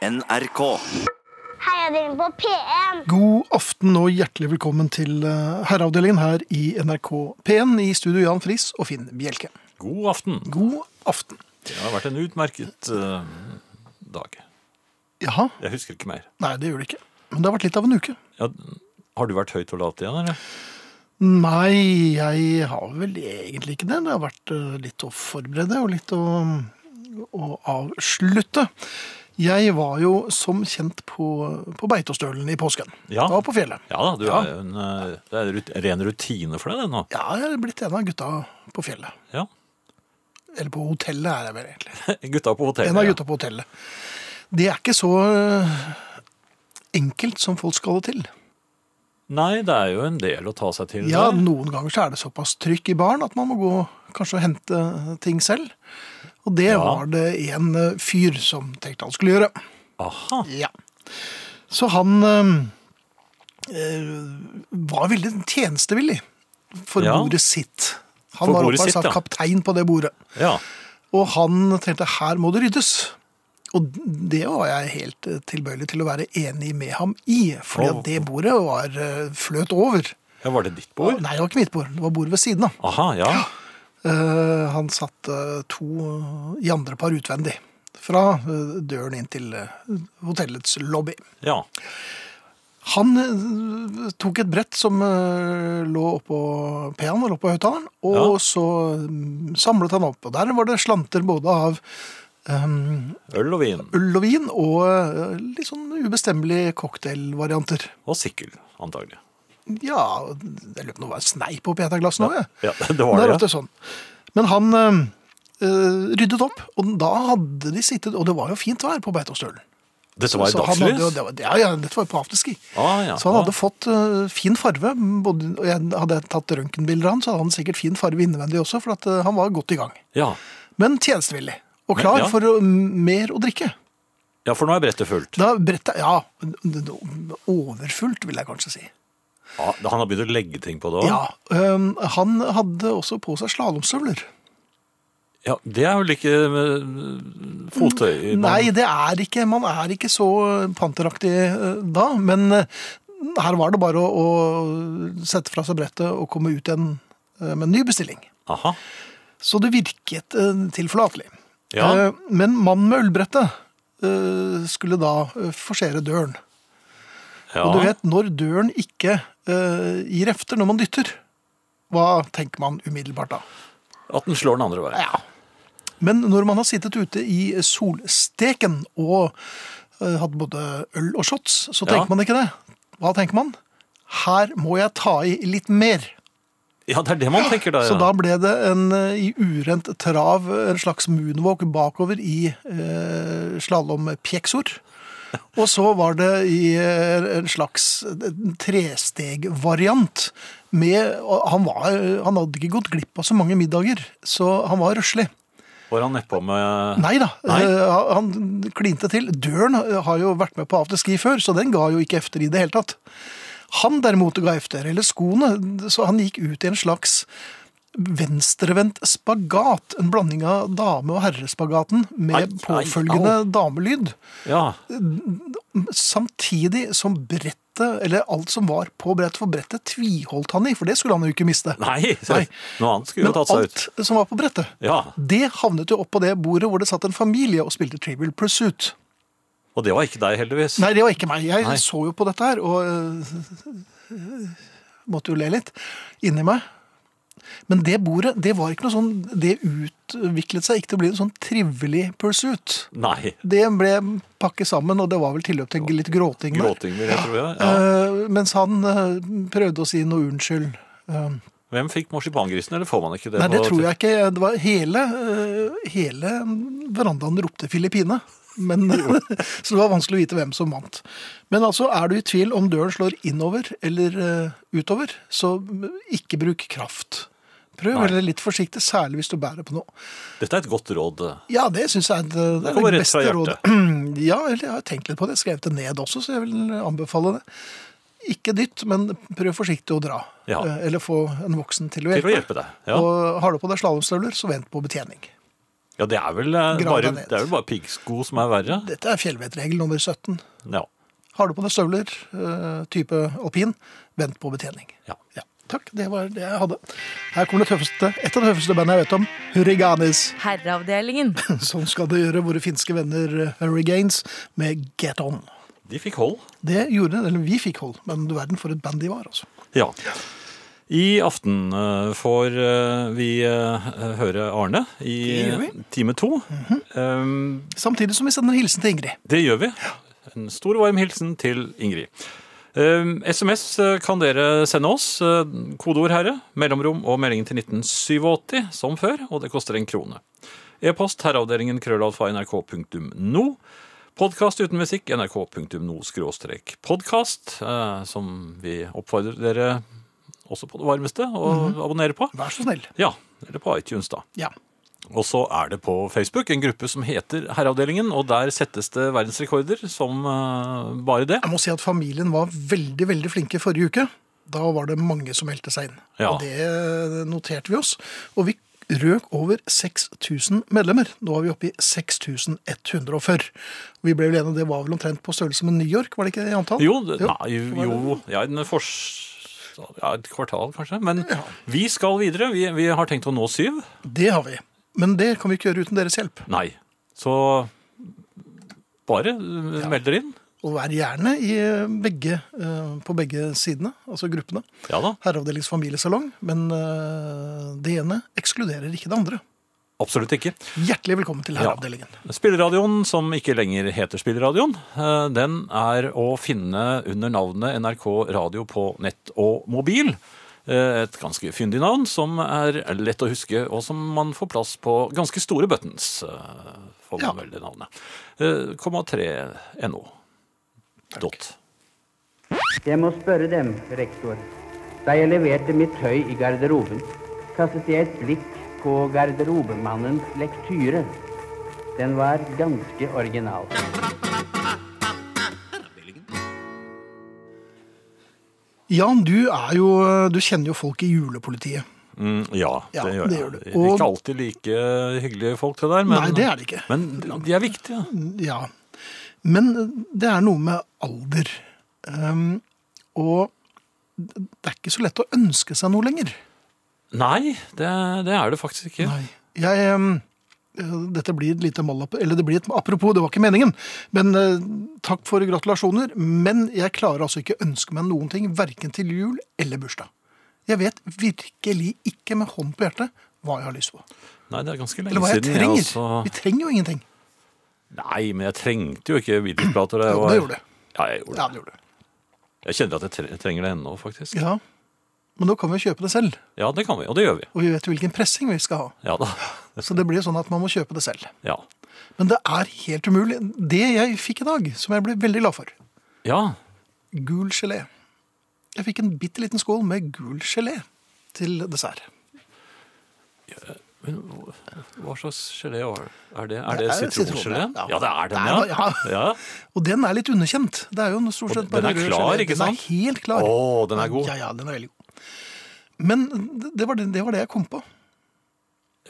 NRK. Heiadelen på P1. God aften og hjertelig velkommen til eh, herreavdelingen her i NRK P1 i studio Jan Friis og Finn Bjelke. God aften. God aften. Det har vært en utmerket uh, dag. Jaha, Jeg husker ikke mer. nei det gjør det ikke. Men det har vært litt av en uke. Ja, har du vært høyt og lat igjen, eller? Nei, jeg har vel egentlig ikke det. Det har vært eh, litt å forberede og litt å, å avslutte. Jeg var jo som kjent på, på Beitostølen i påsken. Ja. Var på fjellet. Ja da, du Ja. er en, eh, det er en ren rutine for deg det nå. Ja, jeg er blitt en av gutta på fjellet. Ja. Eller på hotellet er jeg vel egentlig. Gutta på hotellet. En av gutta på hotellet. Det er ikke så øh, enkelt som folk skal det til. Nei, det er jo en del å ta seg til. Ja, der. noen ganger så er det såpass trykk i baren at man må gå kanskje og hente ting selv. Og det Ja. var det en øh, fyr som tenkte han skulle gjøre. Aha. Ja. Så han øh, var veldig tjenestevillig for Ja. bordet sitt. Han For var oppe og satt ja. kaptein på det bordet. Ja. Og han tenkte her må det ryddes. Og det var jeg helt eh, tilbøyelig til å være enig med ham i. Fordi oh. det bordet var eh, fløt over. ja, var det ditt bord? Nei, det var ikke mitt bord. Det var bordet ved siden av. Aha, ja. Eh, han satte to eh, i andre par utvendig. Fra eh, døren inn til eh, hotellets lobby. Ja. Han eh, tok et brett som eh, lå oppå P-en, eller oppå høyttaleren, og Ja. så mm, samlet han opp. Og der var det slanter både av um, Øl og vin. øl og vin og eh, litt sånn ubestemmelige cocktailvarianter. Og sikkel, antagelig. Ja, jeg lurer på om det var en sneip oppi et av glassene òg, jeg. Ja, det Det var er ofte sånn. Men han eh, ryddet opp, og da hadde de sittet Og det var jo fint vær på Beitostølen. Dette var i dagslys? Ja, ja, dette var på afterski. Ah, ja. Så han hadde Ah. fått eh, fin farve. Både, og jeg hadde tatt røntgenbilder av han, så hadde han sikkert fin farve innvendig også, for at eh, han var godt i gang. Ja. Men tjenestevillig. Og Men, klar ja. for å- mer å drikke. ja, for nå er brettet fullt. Da brettet Ja, overfullt, vil jeg kanskje si. Ja, han har begynt å legge ting på det òg? Ja, øhm, Han hadde også på seg slalåmstøvler. Ja, det er vel ikke eh, fottøy? man- Nei, det er ikke Man er ikke så panteraktig eh, da, men eh, her var det bare å, å sette fra seg brettet og komme ut igjen eh, med en ny bestilling. Aha. Så det virket eh, tilforlatelig. Ja. Eh, Men mannen med ølbrettet skulle da eh, forsere døren. ja. Og du vet, når døren ikke eh, gir efter når man dytter, hva tenker man umiddelbart da? At den slår den andre veien. Ja. Men når man har sittet ute i solsteken og eh, hatt både øl og shots, så Ja. tenker man ikke det. Hva tenker man? Her må jeg ta i litt mer. Ja, det er det man tenker da. Ja. Så da ble det en eh, i urent trav, en slags moonwalk bakover i eh, slalåmpjeksor. Og så var det i eh, en slags trestegvariant med Han, var, han hadde ikke gått glipp av så mange middager, så han var røslig. Var han nedpå med Nei da, Nei. eh, han klinte til. Døren har jo vært med på afterski før, så den ga jo ikke efter i det hele tatt. Han derimot ga efter, eller skoene, så han gikk ut i en slags venstrevendt spagat. En blanding av dame- og herrespagaten med Ai, ai, påfølgende damelyd. Ja. Samtidig som brettet, eller alt som var på brettet, for brettet tviholdt han i, for det skulle han jo ikke miste. Nei, Nei. noe annet skulle Men jo tatt seg ut. alt som var på brettet, Ja, det havnet jo opp på det bordet hvor det satt en familie og spilte Trivial Pursuit. Og det var ikke deg, heldigvis. Nei, det var ikke meg. Jeg Nei. så jo på dette her, og øh, måtte jo le litt inni meg. Men det bordet, det var ikke noe sånn Det utviklet seg ikke til å bli en sånn trivelig pursuit. Nei. Det ble pakket sammen, og det var vel tilløp til litt gråting der. Gråting, vil jeg tro. Ja. Eh, mens han uh, prøvde å si noe unnskyld. Uh, Hvem fikk marsipangrisen, eller får man ikke det? Nei, det tror jeg ikke. Det var hele, hele verandaen ropte Filippine. Men, så det var vanskelig å vite hvem som vant. Men altså, er du i tvil om døren slår innover eller utover, så ikke bruk kraft. Prøv å være litt forsiktig, særlig hvis du bærer på noe. Dette er et godt råd. Ja, det syns jeg er det, det, er det beste rådet. Ja, jeg har tenkt litt på det. Skrevet det ned også, så jeg vil anbefale det. Ikke dytt, men prøv forsiktig å dra. Ja. Eh, Eller få en voksen til å Til hjelpe. å hjelpe deg. Ja. Og har du på deg slalåmstøvler, så vent på betjening. Ja, det er vel, eh, bare, det er vel bare piggsko som er verre. Dette er fjellvettregel nummer 17. Ja. Har du på deg støvler, eh, type alpin, vent på betjening. ja. Ja, takk. Det var det jeg hadde. Her kommer det tøffeste, et av de tøffeste bandene jeg vet om. Hurriganis. Herreavdelingen. Sånn skal det gjøre våre finske venner Hurriganes med Get On. De fikk hold. Det gjorde, de, eller vi fikk hold, men du verden for et band de var, altså. Ja. I aften eh, får eh, vi eh, høre Arne i time to. Mm time to. um, Samtidig som vi sender en hilsen til Ingrid. det gjør vi. En stor varm hilsen til Ingrid. SMS kan dere sende oss. Uh, kodeord herre, mellomrom og meldingen til 1987 som før, og det koster en krone. E-post herreavdelingen krøllalfa nrk.no. Podkast uten musikk nrk.no skråstrek podkast, uh, som vi oppfordrer dere også på det varmeste å abonnere på. Vær så snill. Ja, eller på iTunes, da. Ja. Og så er det på Facebook en gruppe som heter Herreavdelingen, og der settes det verdensrekorder som eh, bare det. Jeg må si at familien var veldig, veldig flinke forrige uke. Da var det mange som meldte seg inn. Ja. Og det noterte vi oss. Og vi røk over 6000 medlemmer. Nå er vi oppe i 6140. Vi ble vel enige det var vel omtrent på størrelse med New York, var det ikke det i antall? Jo, det, Jo, nei, jo ja, en fors... Ja, et kvartal kanskje. Men vi skal videre. Vi, vi har tenkt å nå syv. Det har vi. Men det kan vi ikke gjøre uten deres hjelp. Nei. Så bare ja. meld dere inn. Og vær gjerne i begge, eh, på begge sidene, altså gruppene. Ja da, Herreavdelings familiesalong, men eh, det ene ekskluderer ikke det andre. absolutt ikke. Hjertelig velkommen til Herreavdelingen. Spilleradioen, som ikke lenger heter Spilleradioen, eh, den er å finne under navnet NRK Radio på nett og mobil. Eh, Et ganske fyndig navn som er lett å huske, og som man får plass på ganske store buttons. eh, Får man Ja. vel det navnet. Komma 0,3 NO. Dot. Jeg må spørre dem, rektor. Da jeg leverte mitt tøy i garderoben, kastet jeg et blikk på garderobemannens lektyre. Den var ganske original. Jan, du, er jo, du kjenner jo folk i julepolitiet. Mm, ja, Ja, det gjør det jeg. du. Og- Ikke alltid like hyggelige folk til der, men, Nei, det er det ikke. men de er viktige. Ja. Men det er noe med alder. Um, og det er ikke så lett å ønske seg noe lenger. Nei, det, det er det faktisk ikke. Nei. Jeg, um, dette blir et lite mal, eller det blir et apropos, det var ikke meningen. Men uh, takk for gratulasjoner. Men jeg klarer altså ikke ønske meg noen ting, verken til jul eller bursdag. Jeg vet virkelig ikke med hånd på hjertet hva jeg har lyst på. Nei, det er ganske Eller lenge hva jeg siden. trenger. også... Vi trenger jo ingenting. Nei, men jeg trengte jo ikke Beatles-plater. Jo, var- det gjorde du. Ja, jeg gjorde Ja, det. det gjorde. Jeg kjenner at jeg trenger det ennå, faktisk. Ja. Men nå kan vi kjøpe det selv. Ja, det kan vi, og det gjør vi. Og vi vet hvilken pressing vi skal ha. Ja da. Så det blir sånn at man må kjøpe det selv. Ja. Men det er helt umulig. Det jeg fikk i dag, som jeg ble veldig glad for, ja. gul gelé. Jeg fikk en bitte liten skål med gul gelé til dessert. Men hva slags gelé var det? Er det, er Det det sitrongelé? ja. Ja, det er den, ja. Nei, ja. ja. Og den er litt underkjent. Det er jo stort sett den er klar, gelé. ikke sant? Den er helt klar. Å, den er god. Ja, ja, den er veldig god. Men det- var det, det var det jeg kom på.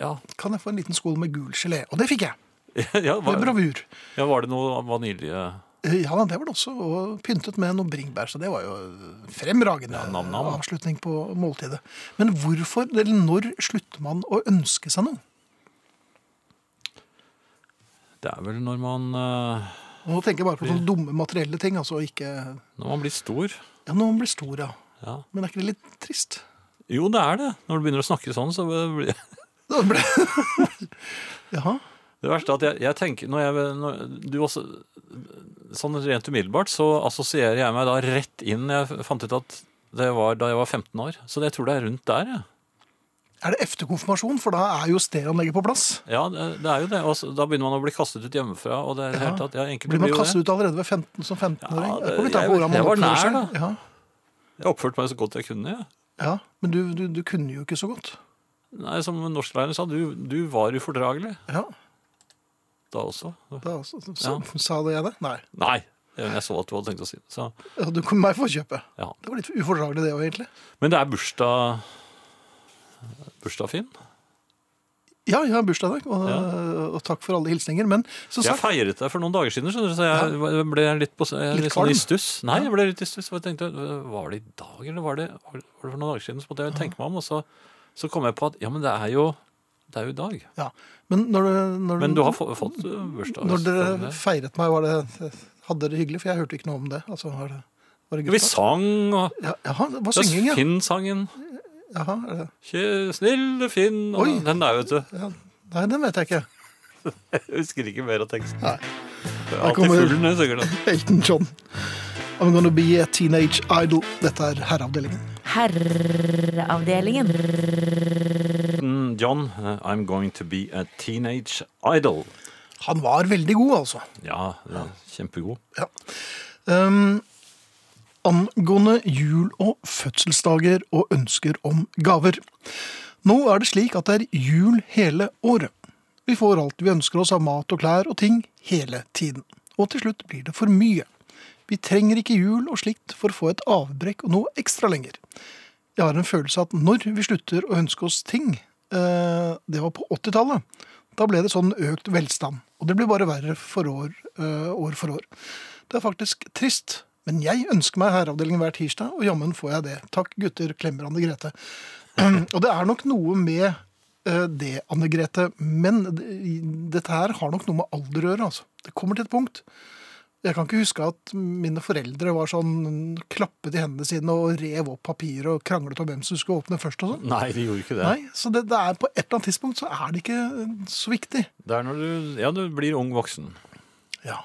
Ja. Kan jeg få en liten skål med gul gelé? Og det fikk jeg. Ja, Med var, bravur. ja, var det noe vanilje Eh, Ja, det var det også. Og pyntet med noe bringebær, så det var jo fremragende Ja, nam-nam. avslutning på måltidet. Men hvorfor, eller når slutter man å ønske seg noe? Det er vel når man, eh, Og Nå tenker jeg bare på sånne dumme materielle ting, altså ikke når man blir stor. Ja, når man blir stor, ja. Ja. Men er ikke det litt trist? Jo, det er det. Når du begynner å snakke sånn, så blir Da ble... Jaha. Det verste er at jeg, jeg tenker når jeg, når du også, Sånn rent umiddelbart så assosierer jeg meg da rett inn Jeg fant ut at det var da jeg var 15 år. Så jeg tror det er rundt der. Jeg. Er det efterkonfirmasjon? For da er jo stereoanlegget på plass. ja det, det er jo det. Og da begynner man å bli kastet ut hjemmefra. Og det er Ja. helt tatt, ja, Blir man blir kastet det. ut allerede ved 15, som 15-åring? Ja, jeg- jeg var nær, seg. da. Ja, Jeg oppførte meg så godt jeg kunne. Ja. ja. Men du, du, du kunne jo ikke så godt. Nei, Som norsklæreren sa, du, du var ufordragelig Ja, da også. da så, så, Sa det jeg det? Nei. Nei, jeg så at du hadde tenkt å si det. Så, Ja, du kom meg for kjøpet. ja. Det var litt ufordragelig det òg, egentlig. Men det er bursdag Bursdag, Finn? Ja, jeg har bursdag i dag, og, og takk for alle hilsninger. Men som Jeg feiret deg for noen dager siden, skjønner du, så jeg ble litt, på, Litt litt, sånn i stuss. Nei, Ja. jeg ble litt i stuss. og Jeg tenkte, var det i dag, eller var det, var det for noen dager siden? Så måtte jeg tenke meg om, og så, så kom jeg på at ja, men det er jo, det er jo i dag. ja. Men når, du, når, Men du har få, fått uh, bursdag. når dere feiret meg, var det, hadde dere det hyggelig? For jeg hørte ikke noe om det. Altså, var det, var det Vi gutta? sang, og Ja, jaha, det var synging, ja. Finn-sangen. Jaha, er det. Kje- Snille Finn, og Oi. den der, vet du. Ja. Nei, den vet jeg ikke. Jeg husker ikke mer av teksten. Nei. Alltid kommer- når jeg synger den. Elton John. I'm gonna be a teenage idol. Dette er Herreavdelingen. Herreavdelingen. Mm, John, uh, I'm going to be a teenage idol. Han var veldig god, altså. Ja, ja. kjempegod. Ja. Um, angående jul og fødselsdager og ønsker om gaver. Nå er det slik at det er jul hele året. Vi får alt vi ønsker oss av mat og klær og ting hele tiden. Og til slutt blir det for mye. Vi trenger ikke jul og slikt for å få et avbrekk og noe ekstra lenger. Jeg har en følelse at når vi slutter å ønske oss ting, eh, det var på 80-tallet, da ble det sånn økt velstand. Og det blir bare verre for år, eh, år for år. Det er faktisk trist, men jeg ønsker meg herreavdelingen hver tirsdag, og jammen får jeg det. Takk gutter, klemmer Anne Grete. og det er nok noe med eh, det, Anne Grete, men dette her har nok noe med alder å gjøre, altså. Det kommer til et punkt. Jeg kan ikke huske at mine foreldre var sånn klappet i hendene sine og rev opp papir og kranglet om hvem som skulle åpne først og sånn. Nei, de gjorde ikke det. Nei, så det, det er på et eller annet tidspunkt så er det ikke så viktig. Det er når du, ja, du blir ung voksen. Ja.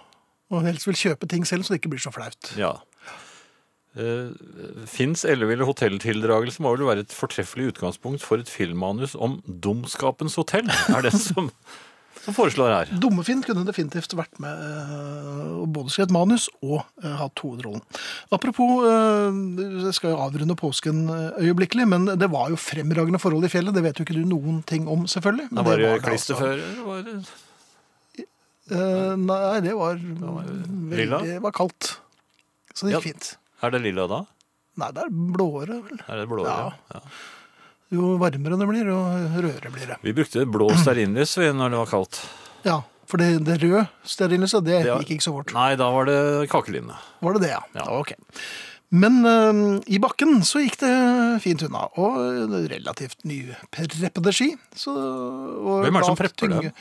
Og helst vil kjøpe ting selv så det ikke blir så flaut. Ja. Uh, Finns elleville hotelltildragelse må vel være et fortreffelig utgangspunkt for et filmmanus om Dumskapens hotell, er det som, som foreslår her. Dummefinn kunne definitivt vært med eh, og både skrevet manus og eh, hatt hovedrollen. Apropos, eh, jeg skal jo avrunde påsken eh, øyeblikkelig, men det var jo fremragende forhold i fjellet. Det vet jo ikke du noen ting om, selvfølgelig. Men Det var det var klisterfører? var- Eh, nei, det var, lilla? veldig, det var kaldt. Så det gikk Ja. fint. Er det lilla da? Nei, det er blåere, vel. Er det blå? Ja. Ja. Jo varmere det blir, jo rødere blir det. Vi brukte blå stearinlys når det var kaldt. Ja, for det, det røde stearinlyset, det det gikk ikke så fort. Nei, da var det kakelinne. Var det det, ja? Ja. Ok. Men eh, i bakken så gikk det fint unna, og relativt nypreppede ski. Så, Hvem er det som prepper dem?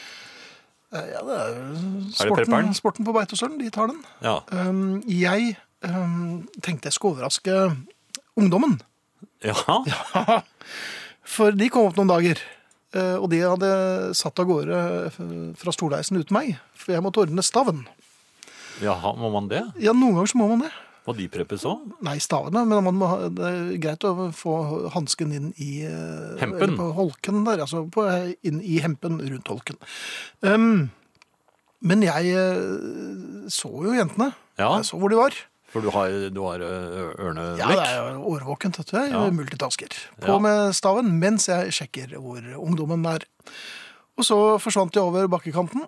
Eh, Ja, det er det sporten, prepperen? sporten på Beitostølen, de tar den. Ja. Um, jeg um, tenkte jeg skulle overraske ungdommen. Ja. For de kom opp noen dager, eh, og de hadde satt av gårde eh, fra Storleisen uten meg, for jeg måtte ordne staven. Jaha, må man det? Ja, noen ganger så må man det. Må de preppes òg? Nei, stavene, men man må, ha- det er greit å få hansken inn i eh, Hempen? På holken der, altså på, inn i hempen rundt holken. Um, men jeg så jo jentene. Ja, Jeg så hvor de var. For du har, du har ørneblikk? Ja, det er årvåkent, vet du. Jeg Ja. er multitasker. På Ja. med staven mens jeg sjekker hvor ungdommen er. Og så forsvant de over bakkekanten,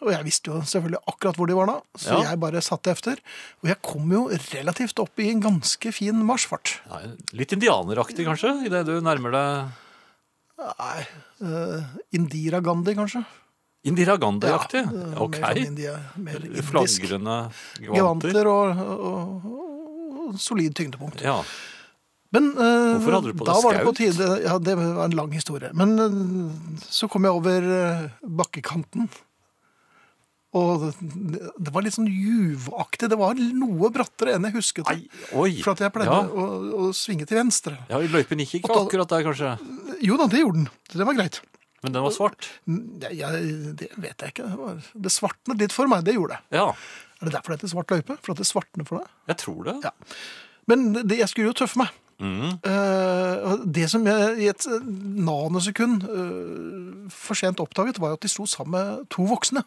og jeg visste jo selvfølgelig akkurat hvor de var da, så Ja. jeg bare satte efter. Og jeg kom jo relativt opp i en ganske fin marsjfart. Nei, litt indianeraktig kanskje, idet du nærmer deg Nei, uh, Indira Gandhi, kanskje? Indira Gandhi-aktig? Ja, ok. Sånn India. Flagrende gevanter. Gevanter og, og, og solid tyngdepunkt. Ja. Men uh, Hvorfor hadde du på deg var det på tide Ja, det var en lang historie. Men uh, så kom jeg over uh, bakkekanten. Og det, det var litt sånn juvaktig. Det var noe brattere enn jeg husket. Nei, oi! For at jeg pleide Ja. å, å svinge til venstre. Ja, Løypen gikk ikke da- akkurat der, kanskje. Jo da, det gjorde den. Det var greit. Men den var svart. Ja, det vet jeg ikke. Det, var, det svartnet litt for meg, det gjorde det. Ja, Er det derfor det heter svart løype? For at det svartner for deg? jeg tror det. Ja. Men det, jeg skulle jo tøffe meg. Mm. Eh, det som jeg i et nanosekund uh, for sent oppdaget, var jo at de sto sammen med to voksne.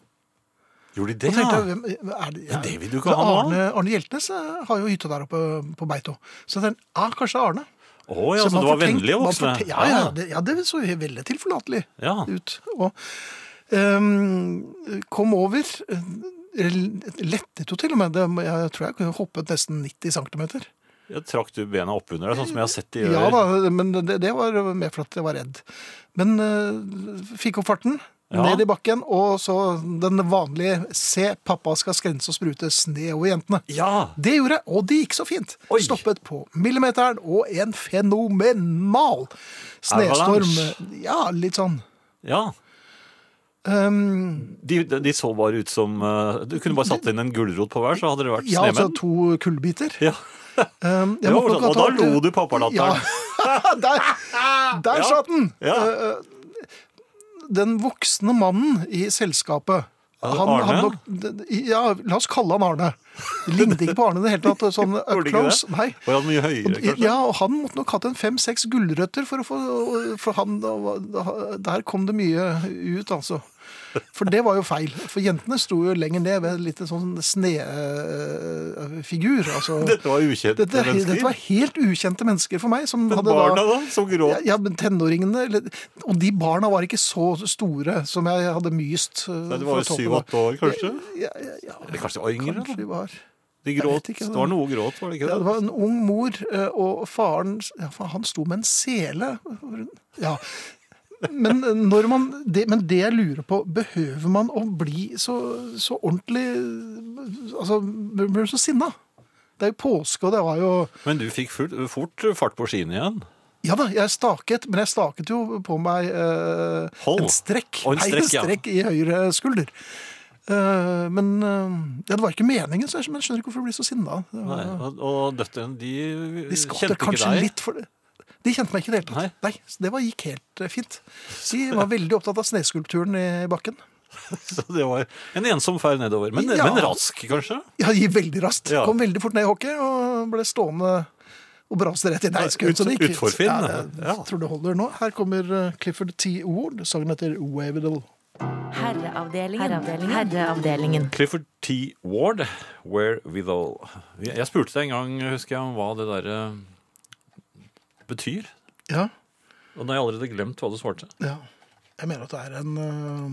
Gjorde de det, ja? jeg, er det, Men det vil du ikke ha nå. Arne, Arne Hjeltnes eh, har jo hytte der oppe på Beito. Så jeg tenkte, ja, kanskje det er Arne. Å ja, så så det var vennlige voksne? Ja, ja, det, ja, det så veldig tilforlatelig Ja. ut. Og um, kom over eh, Lettet jo til og med. Jeg tror jeg kunne hoppet nesten 90 cm. Jeg trakk du bena oppunder deg, sånn som jeg har sett de gjør. Ja da, men det, det var mer for at jeg var redd. Men uh, fikk opp farten, Ja. ned i bakken, og så den vanlige 'se, pappa skal skrense og sprute sne over jentene'. Ja! Det gjorde jeg, og det gikk så fint. Oi. Stoppet på millimeteren, og en fenomenal snestorm. Ja, litt sånn. ja. Um, De, de så bare ut som eh, Du kunne bare satt inn en gulrot på hver, så hadde det vært ja, altså to kullbiter. Ja. Um, jeg Ja, må nok ha og da lo du pappalatteren. Ja, der, der Ja. satt den! Ja. Eh, Den voksne mannen i selskapet han, Arne? han ja, la oss kalle han Arne. Lignet ikke på Arne i det hele tatt. Sånn up close. Nei. Og han, mye høyere, kanskje. Ja, og han måtte nok hatt en fem-seks gulrøtter for å få For han Der kom det mye ut, altså. For det var jo feil. For jentene sto jo lenger ned ved en liten sånn snefigur. Altså. Dette var ukjente Dette, dette var helt ukjente mennesker for meg. Som Men hadde barna, da? Som gråt? ja, ja, men tenåringene Og de barna var ikke så store som jeg hadde myst. uh, Nei, det var jo syv-åtte år, kanskje? Ja, ja, ja, Eller kanskje de var yngre? kanskje de var De gråt. ikke, det var noe gråt, var det ikke ja, det? Det var en ung mor, eh, og faren ja, Han sto med en sele. Ja. Men, når man, det, men det jeg lurer på, behøver man å bli så, så ordentlig Altså, blir du så sinna? Det er jo påske, og det var jo Men du fikk fort, fort fart på skiene igjen. Ja da, jeg staket, men jeg staket jo på meg eh, en strekk. Og en strekk, Nei, en strekk i høyre skulder. Uh, men uh, ja, det var ikke meningen, så jeg skjønner ikke hvorfor jeg blir så sinna. Var- og, døtrene, de, De kjente ikke kanskje deg. litt for det. De kjente meg ikke i det hele tatt. Nei. så det var, gikk helt eh, fint. De var veldig opptatt av sneskulpturen i bakken. Så det var en ensom ferd nedover. Men, Ja. men rask, kanskje? Ja, de gikk veldig raskt. Ja. Kom veldig fort ned i hockey og ble stående og braste rett inn. Nei, skudd, så det gikk Finn, Ja, ja. jeg tror det holder nå. Her kommer eh, Clifford T. Ward. Sangen heter Wavedal. Herreavdelingen. Herreavdelingen. Clifford T. Ward, Wherewithal. Jeg jeg spurte deg en gang, husker jeg, om hva det derre betyr. Ja, Og da har jeg allerede glemt hva du svarte. ja. Jeg mener at det er en uh...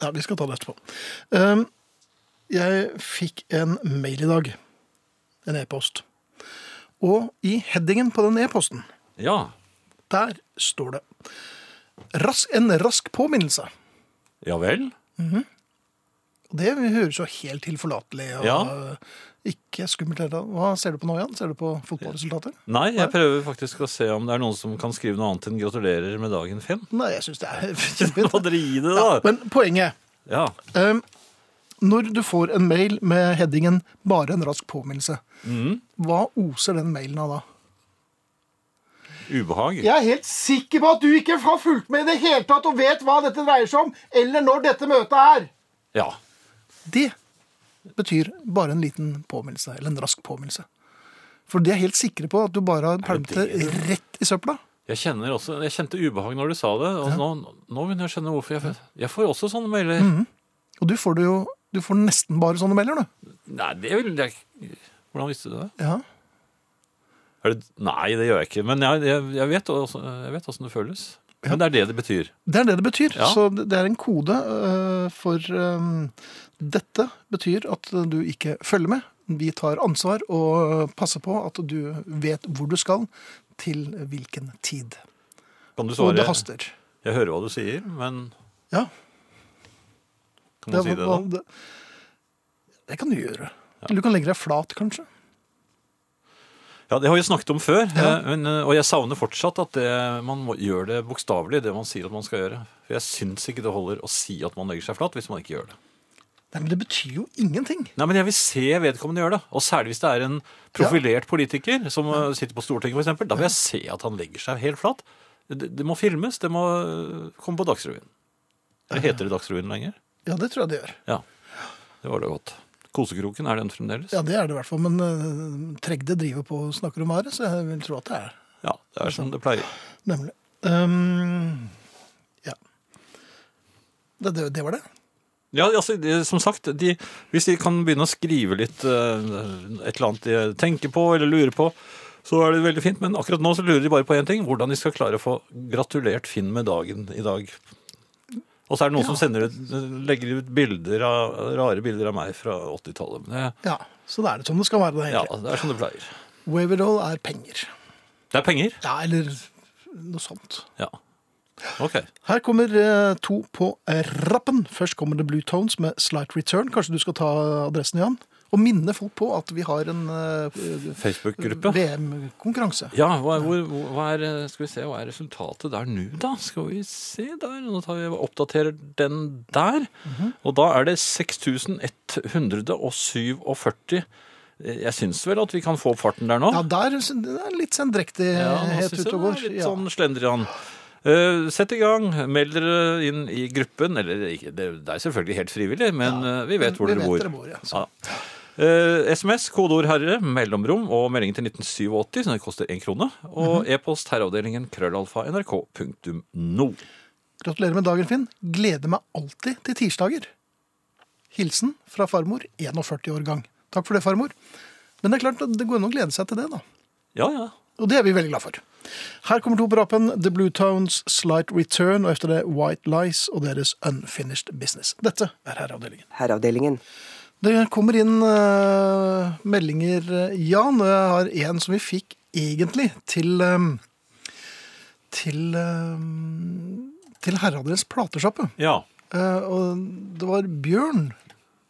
Ja, vi skal ta det etterpå. Um, jeg fikk en mail i dag. En e-post. Og i headingen på den e-posten Ja. Der står det rask, en rask påminnelse. Ja vel? Og Det høres jo helt tilforlatelig og Ja. Ikke skummelt. tatt. Hva ser du på nå, Jan? Ser du på fotballresultater? Nei, jeg prøver faktisk å se om det er noen som kan skrive noe annet enn 'gratulerer med dagen', Finn. Nei, jeg syns det er Hva kjempefint. dri i det, Ja, da? men poenget Ja. um, Når du får en mail med headingen 'bare en rask påminnelse', mm. hva oser den mailen av da? Ubehag. Jeg er helt sikker på at du ikke har fulgt med i det hele tatt og vet hva dette dreier seg om, eller når dette møtet er. Ja. Det betyr bare en liten påminnelse, eller en rask påminnelse. For de er helt sikre på at du bare har pælmet det rett i søpla. Jeg, også, jeg kjente ubehag når du sa det. Og nå, nå begynner jeg å skjønne hvorfor. Jeg, får- jeg får også sånne mailer. Mhm. Og du får det jo du får nesten bare sånne mailer, du. Nei, det vil jeg Hvordan visste du det? Ja. Det? Nei, det gjør jeg ikke. Men jeg, jeg, jeg vet åssen det føles. Men det er det det betyr. Det er det det betyr. Ja. Så det er en kode uh, for øhm, Dette betyr at du ikke følger med. Vi tar ansvar og passer på at du vet hvor du skal, til hvilken tid. Kan du Og det haster. Jeg hører hva du sier, men Ja. kan man si det, da? det, det kan du gjøre. Eller du kan legge deg flat, kanskje. Ja, Det har vi snakket om før, Ja. eh, men, eh, og jeg savner fortsatt at det, man må, gjør det bokstavelig, det man sier at man skal gjøre. For Jeg syns ikke det holder å si at man legger seg flat, hvis man ikke gjør det. Nei, men Det betyr jo ingenting. Nei, men Jeg vil se vedkommende gjøre det. Og særlig hvis det er en profilert politiker som eh, sitter på Stortinget, eksempel, Da vil jeg se at han legger seg helt flatt. Det, det må filmes, det må eh, komme på Dagsrevyen. Eller heter det Dagsrevyen lenger? Ja, det tror jeg det gjør. Ja. Det var det godt. Kosekroken, er den fremdeles? Ja, det er det i hvert fall. Men uh, Tregde driver på og snakker om været, så jeg vil tro at det er Ja, det er som det pleier. Nemlig. Um, ja. Det, det, det var det. Ja, altså, de, som sagt, de, hvis de kan begynne å skrive litt eh, et eller annet de tenker på eller lurer på, så er det veldig fint. Men akkurat nå så lurer de bare på én ting. Hvordan de skal klare å få gratulert Finn med dagen i dag. Og så er det noen som sender ut, legger ut bilder av, rare bilder av meg fra 80-tallet. Men det, Ja, Så da er det sånn det skal være. Det, ja, det er som det pleier. Waverdoll er penger. Det er penger? Ja, eller noe sånt. Ja. Ok. Her kommer eh, to på rappen. Først kommer det Blue Tones med Slight Return. Kanskje du skal ta adressen, Jan? Og minne folk på at vi har en eh, Facebook-gruppe. VM-konkurranse. Ja, hva, hvor, hva er, eh, skal vi se, hva er resultatet der nå, da? Skal vi se der. Nå tar vi oppdaterer den der. Og da er det 6147. Jeg syns vel at vi kan få opp farten der nå. Ja, der det er litt sendrektighet Ja, nå synes ute og går. litt Ja. sånn slendrian. Eh, sett i gang, meld dere inn i gruppen. Eller det, er selvfølgelig helt frivillig, men Ja, eh, vi vet hvor vi dere bor. dere bor, ja. Ja. Eh, SMS, kodeord herre, mellomrom og meldingen til 1987, så det koster én krone. Og Mhm. e-post herreavdelingen krøllalfa nrk.no. Gratulerer med dagen, Finn. Gleder meg alltid til tirsdager. Hilsen fra farmor, 41 år gang. Takk for det, farmor. Men det er klart, det går an å glede seg til det, da. Ja, ja. Og det er vi veldig glad for. Her kommer to på rappen. The Blue Tones, Slight Return, og efter det White Lies og deres Unfinished Business. Dette er Herreavdelingen. Herreavdelingen. Det kommer inn uh, meldinger, eh, Jan. og Jeg har en som vi fikk egentlig til um, til, um, til Herreavdelingens platesjappe. ja. Uh, og det var Bjørn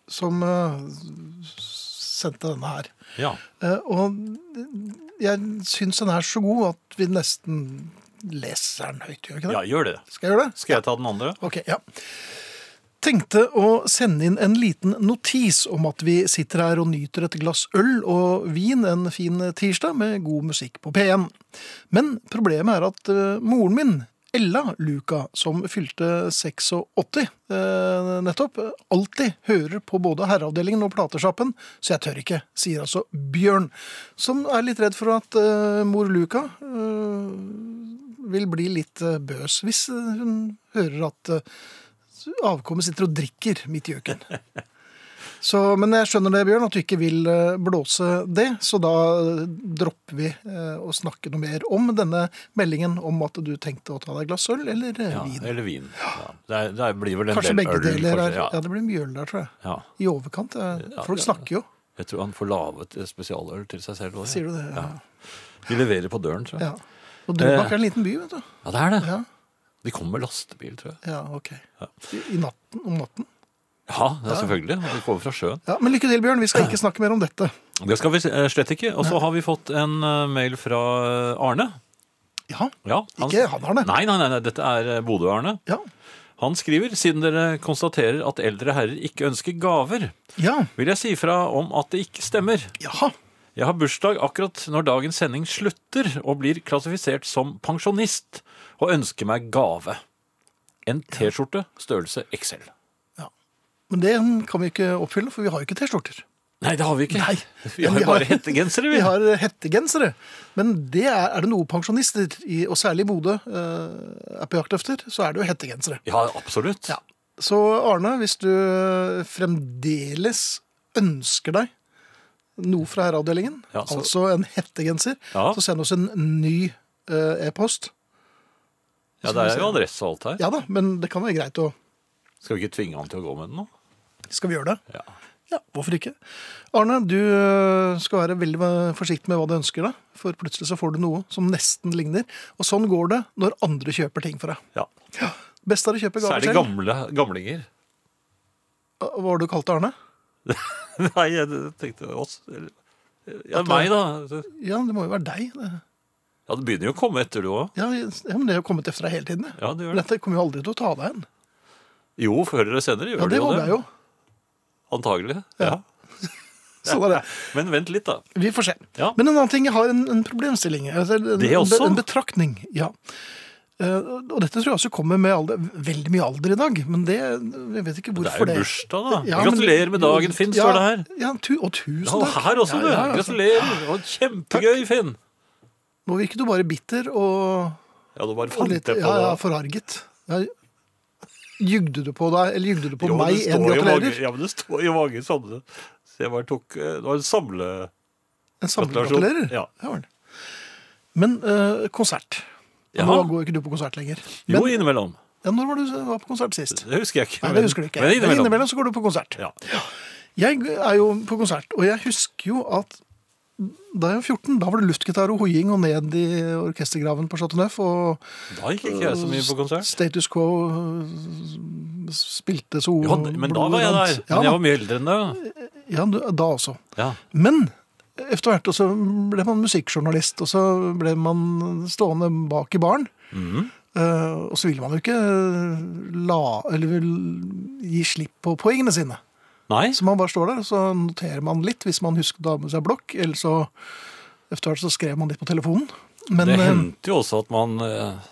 som eh, sendte denne her. ja. Eh, og jeg syns den er så god at vi nesten leser den høyt, gjør vi ikke det? Ja, gjør det. Skal jeg gjøre det? Skal jeg ta den andre? Ok, ja. Tenkte å sende inn en liten notis om at vi sitter her og nyter et glass øl og vin en fin tirsdag med god musikk på P1. Men problemet er at eh, moren min, Ella Luca, som fylte 86 eh, nettopp, alltid hører på både Herreavdelingen og Platesjappen, så jeg tør ikke, sier altså Bjørn, som er litt redd for at eh, mor Luca eh, vil bli litt bøs hvis hun hører at avkommet sitter og drikker midt i øken. Så, men jeg skjønner det, Bjørn, at du ikke vil eh, blåse det, så da eh, dropper vi eh, å snakke noe mer om denne meldingen om at du tenkte å ta deg et glass øl eller Ja, vin. eller vin. Ja. Det, er, det blir vel en Kanskje del begge øl. deler. kanskje, ja. ja. det blir mye øl der, tror jeg. Ja. I overkant. Folk snakker jo, Jeg tror han får laget spesialøl til seg selv. også. sier du det? Ja. De leverer på døren, tror jeg. ja. Og Drøbak er en liten by, vet du. Ja, det er det. Ja, De kommer med lastebil, tror jeg. ja ok. I natten, om natten. Ja, er selvfølgelig. vi De kommer fra sjøen. Ja, Men lykke til, Bjørn. Vi skal ikke snakke mer om dette. Det skal vi eh, slett ikke. Og så har vi fått en eh, mail fra eh, Arne. Ja, Ja, Ikke han, Arne. Nei, nei, nei, dette er Bodø-Arne. Ja. Han skriver, siden dere konstaterer at eldre herrer ikke ønsker gaver, Ja. vil jeg si fra om at det ikke stemmer. Jaha. Jeg har bursdag akkurat når dagens sending slutter og blir klassifisert som pensjonist, og ønsker meg gave. En T-skjorte størrelse XL. Men det kan vi ikke oppfylle, for vi har jo ikke T-skjorter. Nei, det har vi ikke. Nei. Vi har jo bare hettegensere, vi. Vi har hettegensere. Men det er, er det noe pensjonister, i, og særlig i Bodø, eh, er på jakt efter, så er det jo hettegensere. Ja, absolutt. Ja. Så Arne, hvis du fremdeles ønsker deg noe fra herreavdelingen, Ja, så- altså en hettegenser, Ja. så send oss en ny eh, e-post. Ja, det er jo adresse og alt her. Ja da, men det kan være greit å Skal vi ikke tvinge han til å gå med den nå? Skal vi gjøre det? Ja. Ja, hvorfor ikke? Arne, du øh, skal være veldig forsiktig med hva du ønsker deg, for plutselig så får du noe som nesten ligner. Og sånn går det når andre kjøper ting for deg. ja. Best er å kjøpe gaver Særlig det gamle gamlinger. Hva var det du kalte Arne? Nei, jeg tenkte oss. Ja, Ja, meg, da. Ja, det må jo være deg. Det. Ja, Det begynner jo å komme etter, du òg. Ja, ja, men det har kommet etter deg hele tiden. Ja, det gjør det. Dette kommer jo aldri til å ta deg igjen. Jo, før eller senere gjør Ja, det det jo det. jeg jo. Ja. Antagelig. Ja. Sånn er det. Men vent litt, da. Vi får se. Ja. Men en annen ting, jeg har en, en problemstilling. altså, En, Det også? en betraktning, ja. Uh, og dette tror jeg også kommer med alder, veldig mye alder i dag, men det, jeg vet ikke hvorfor Det er jo det. bursdag, da. Ja, Gratulerer med dagen, Finn, Ja, står det her. Ja, tu, og tusen Ja, og her også, du. Ja, ja. Gratulerer. Og kjempegøy, Finn. Nå virket du bare bitter og, Ja, du bare fant litt det på ja, ja, forarget. Ja, jugde du på deg, eller jugde du på Jo, meg en gratulerer? ja, men det står jo mange sånne. Så jeg bare tok eh, Det var en samle... En samlegratulerer? Ja. vel. Men eh, konsert. Jaha. Nå går ikke du på konsert lenger. Men, Jo, innimellom. ja, når var du var på konsert sist? Det husker jeg ikke. Nei, det husker du ikke. Men Men innimellom. innimellom så går du på konsert. Ja. Jeg er jo på konsert, og jeg husker jo at Da jeg var 14, da var det luftgitar og hoiing og ned i orkestergraven på Chateau Neuf. Og Da gikk ikke jeg så mye på konsert. Status Quo øh, spilte så Ja, men da var jeg der. Ja, Men jeg var mye eldre enn deg. ja, da også. Ja. Men etter hvert så ble man musikkjournalist, og så ble man stående bak i baren. Mhm. Uh, og så ville man jo ikke la, eller vil gi slipp på poengene sine. Nei, Så man bare står der, og så noterer man litt hvis man husker å ta med seg blokk, eller så etter hvert så skrev man litt på telefonen. Men det eh, hendte jo også at man eh,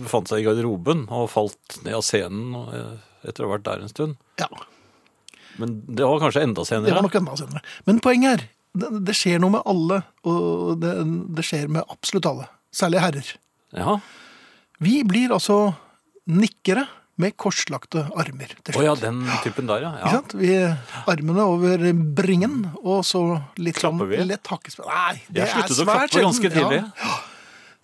befant seg i garderoben og falt ned av scenen eh, etter å ha vært der en stund. ja, Men det var kanskje enda senere? det var nok enda senere. Men poenget er, det, det skjer noe med alle, og det, det skjer med absolutt alle. Særlig herrer. Ja. Vi blir altså nikkere med korslagte armer til oh, ja, den typen der, ja. Ikke ja. sant? Vi Armene over bringen, og så litt sånn Klapper vi? lett hakkespill. Nei, det Jeg er sluttet å svært klappe ganske tidlig. Ja.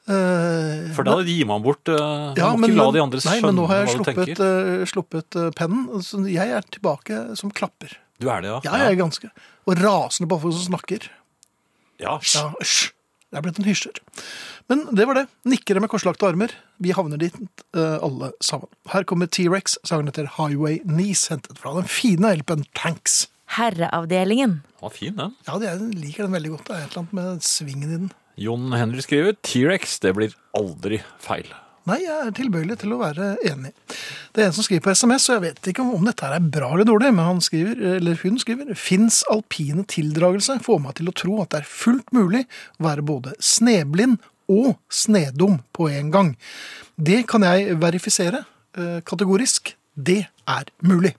Uh, For da gir man bort uh, ja, Må men, ikke la de andre skjønne hva du tenker. nei, men nå har jeg sluppet, eh, sluppet pennen, så jeg er tilbake som klapper. Du er det, ja? Ja, jeg er ganske. Og rasende på folk som snakker. Ja. Ja, hysj. Jeg er blitt en hysjer. Men det var det. Nikkere med korslagte armer. Vi havner dit uh, alle sammen. Her kommer T-rex, sangen heter Highway Knees, hentet fra den fine LP-en Tanks. Herreavdelingen. Ja, fin, den. Ja, er- jeg liker den veldig godt. Det er et eller annet med svingen i den. Jon Henry skriver T-rex, det blir aldri feil. Nei, jeg er tilbøyelig til å være enig. Det er en som skriver på SMS, og jeg vet ikke om, dette er bra eller dårlig, men han skriver, eller hun skriver Fins alpine tildragelse får meg til å tro at det er fullt mulig å være både sneblind og snedum på en gang. Det kan jeg verifisere eh, kategorisk. Det er mulig.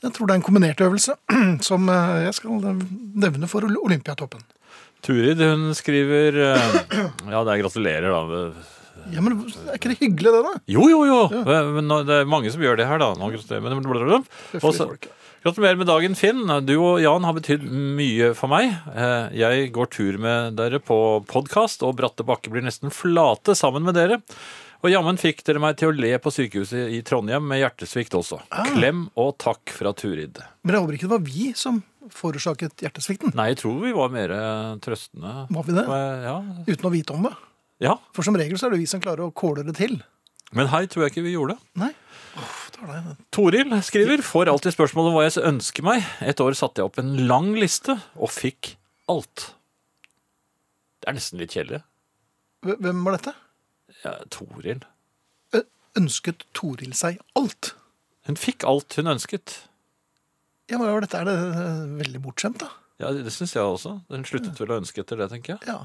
Jeg tror det er en kombinert øvelse som eh, jeg skal nevne for Olympiatoppen. Turid hun skriver eh, Ja, det er gratulerer, da. Ja, men Er ikke det hyggelig, det, da? Jo, jo, jo! Men nå- det er mange som gjør det her, da. Men- blablabla. Høflige Og så- folk. Gratulerer med dagen, Finn. Du og Jan har betydd mye for meg. Eh, Jeg går tur med dere på podkast, og bratte bakker blir nesten flate sammen med dere. Og jammen fikk dere meg til å le på sykehuset i Trondheim med hjertesvikt også. Klem og takk fra Turid. Men jeg håper ikke det var vi som forårsaket hjertesvikten. Nei, jeg tror vi var mer trøstende. Var vi det? Ja. Uten å vite om det. Ja. For som regel så er det vi som klarer å kåle det til. Men her tror jeg ikke vi gjorde det. Nei. Uff, tar det. Toril skriver får alltid spørsmål om hva jeg ønsker meg. Et år satte jeg opp en lang liste og fikk alt. Det er nesten litt kjedelig. Hvem var dette? Ja, Toril. Ø- Ønsket Toril seg alt? Hun fikk alt hun ønsket. Ja, hva var dette? Er det eh, veldig bortskjemt, da? Ja, Det syns jeg også. Hun sluttet vel å ønske etter det, tenker jeg. Ja.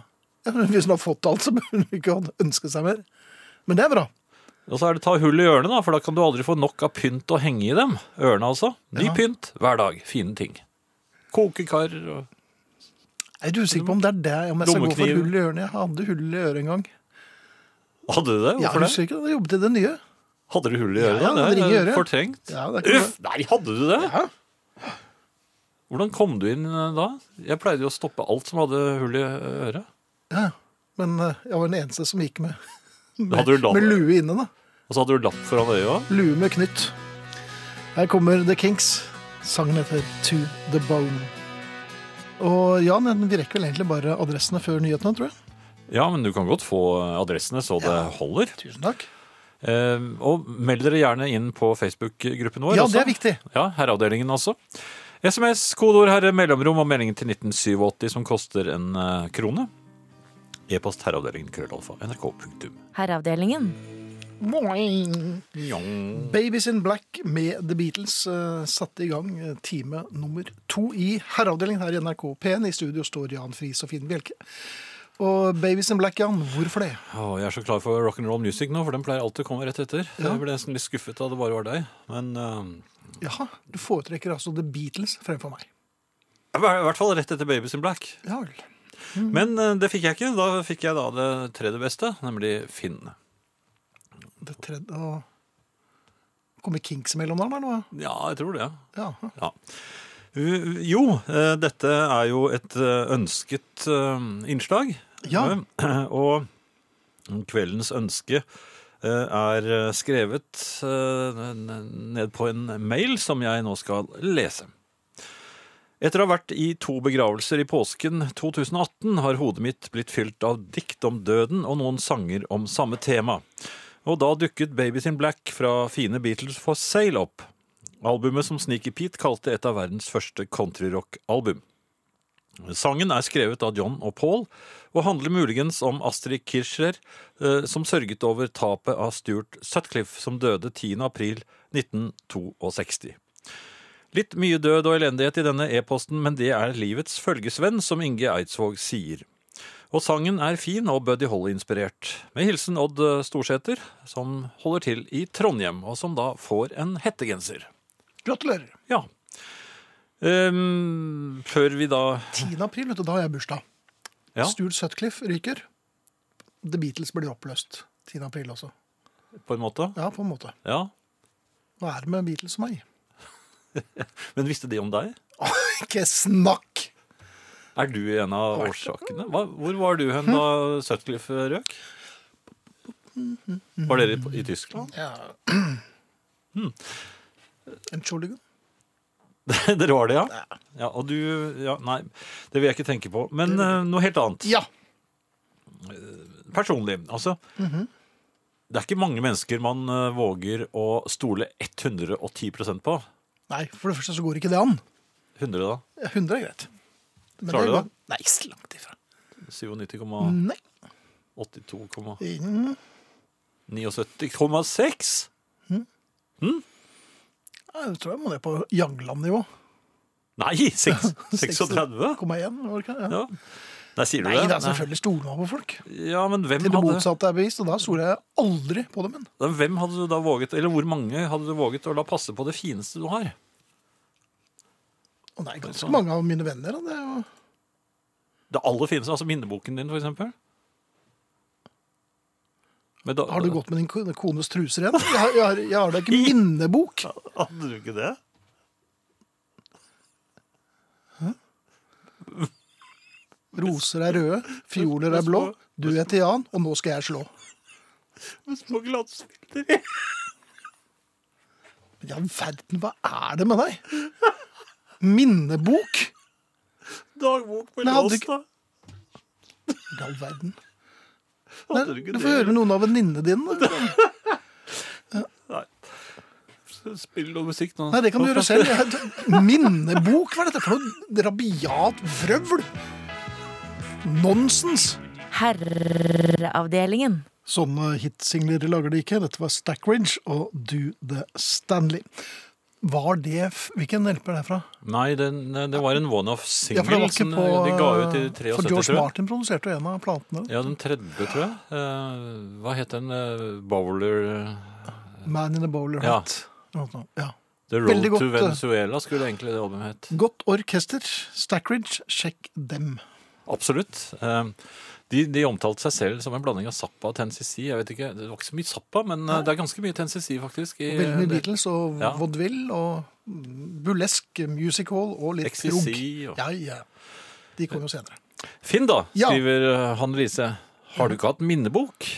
Hvis hun har fått alt, som hun ikke ønske seg mer. Men det er bra. Og så er det ta hull i ørene, da, for da kan du aldri få nok av pynt å henge i dem. Ørene, altså. Ny Ja. pynt hver dag. Fine ting. Kokekar og Jeg er usikker på om det er det, om jeg skal gå for hull i ørene. Jeg hadde hull i øret en gang. Hadde du det? Ja, Hvorfor det? usikker. Jeg jobbet i det nye. Hadde du hull i øret? ja, ja, det er fortrengt. Ja, det Uff! Nei, hadde du det? Ja. Hvordan kom du inn eh, da? Jeg pleide jo å stoppe alt som hadde hull i øret. Ja. Men eh, jeg var den eneste som gikk med, lapp, med lue inne, da. og så hadde du lapp foran øyet òg. Lue med knytt. Her kommer The Kinks. Sangen heter To The Bone. Og Jan, vi rekker vel egentlig bare adressene før nyhetene, tror jeg. Ja, men du kan godt få adressene så det Ja. holder. Tusen takk. Eh, og meld dere gjerne inn på Facebook-gruppen vår. Ja, også. det er viktig. Ja, Herreavdelingen også. SMS, kodeord herre, mellomrom og meldingen til 1987 som koster en eh, krone. E-post herreavdelingen krøllalfa nrk.no. Herreavdelingen. Babies in Black med The Beatles uh, satte i gang eh, time nummer to i herreavdelingen her i NRK P1. I studio står Jan Friis og Finn Bjelke. Og Babies in Black, Jan, hvorfor det? Å, jeg er så klar for rock'n'roll music nå, for den pleier alltid å komme rett etter. Ja. Jeg ble nesten litt skuffet da det bare var deg. Men uh... Jaha, du foretrekker altså The Beatles fremfor meg. i hvert fall rett etter Babies in Black. Ja vel. Men eh, det fikk jeg ikke. Da fikk jeg da det tredje beste, nemlig Finn. Det tredje og Kommer Kinks mellom der, eller hva? Ja, jeg tror det. Ja. Ja. Jo, eh, dette er jo et eh, ønsket innslag. Ja. Og kveldens ønske er skrevet ned på en mail som jeg nå skal lese. Etter å ha vært i to begravelser i påsken 2018 har hodet mitt blitt fylt av dikt om døden og noen sanger om samme tema. Og da dukket Babies in Black fra fine Beatles for sale opp. Albumet som Sneaky Pete kalte et av verdens første countryrock-album. Sangen er skrevet av John og Paul, og handler muligens om Astrid Kirchner, eh, som sørget over tapet av Stuart Sutcliffe, som døde 10. april 1962. Litt mye død og elendighet i denne e-posten, men det er livets følgesvenn, som Inge Eidsvåg sier. Og sangen er fin og Buddy Holly-inspirert. Med hilsen Odd Storsæter, som holder til i Trondheim, og som da får en hettegenser. Gratulerer. Ja. Um, før vi da 10. april, vet du, da har jeg bursdag. Ja, Stuart Sutcliffe ryker. The Beatles blir oppløst 10. april også. på en måte. Ja, på en måte. Ja. Hva er det med Beatles og meg? Men visste de om deg? Ikke snakk! Er du en av årsakene? Hva, hvor var du hen da Sutcliffe røk? Var dere i, i Tyskland? Ja. Entschuldigung. dere var det, ja? ja? Og du ja, Nei, det vil jeg ikke tenke på. Men uh, noe helt annet. Ja. Personlig, altså. Det er ikke mange mennesker man uh, våger å stole 110% på. Nei, for det første så går ikke det an. 100, da? 100 er greit. Men Klarer du det? Nei, så langt ifra. 97,82,6? Nei. Mm, 79,6? Jeg tror jeg må ned på Jagland-nivå. Nei, seks- 36? 1,1, var det ikke? Ja. Ja. Nei, sier du Nei, det? er selvfølgelig stoler man på folk. Ja, men hvem Til det hadde, motsatte er bevist, og da stoler jeg aldri på dem. da, hvem hadde du da våget, eller hvor mange hadde du våget å la passe på det fineste du har? Å nei, ganske mange av mine venner. da, Det er jo... Det aller fineste, altså minneboken din, for eksempel. Men da, Har du gått med din ko- kones truser igjen? Jeg har, jeg har, jeg har da ikke minnebok. Hadde du ikke det? Roser er røde, fioler er blå. Du heter Jan, og nå skal jeg slå. Med små glansbilder. Ja, verden, hva er det med deg? Minnebok? Dagbok med Men lås, da. I all verden. Nei, du får høre med noen av venninnene dine. da. Spill noe musikk nå. Nei, det kan du gjøre selv. Minnebok, hva er dette for noe rabiat vrøvl? Nonsens. Herreavdelingen. Sånne hitsingler lager de ikke. Dette var Stackridge og Do The Stanley. Var det f- Hvilken hjelper det fra? Nei, det, det var en one-off-singel for det var ikke på de ga ut i For 73, George tror jeg. Martin produserte jo en av platene. Ja, den tredje, tror jeg. Eh, hva het den? Uh, Bowler Man in a Bowler Hat. Ja. The Road Veldig to godt. Venezuela skulle egentlig det albumet hett. Godt orkester. Stackridge, sjekk dem. Absolutt. Eh, De, de omtalte seg selv som en blanding av Zappa og Tennessee. Jeg vet ikke, Det var ikke så mye Zappa, men Nei. det er ganske mye Tennessee, faktisk. I, Veldig mye Beatles og Ja. vaudeville og burlesk Hall og litt prog. og- Ja, ja. De kom jo senere. Finn, da, skriver ja. Hanne Lise. Har du ikke hatt minnebok?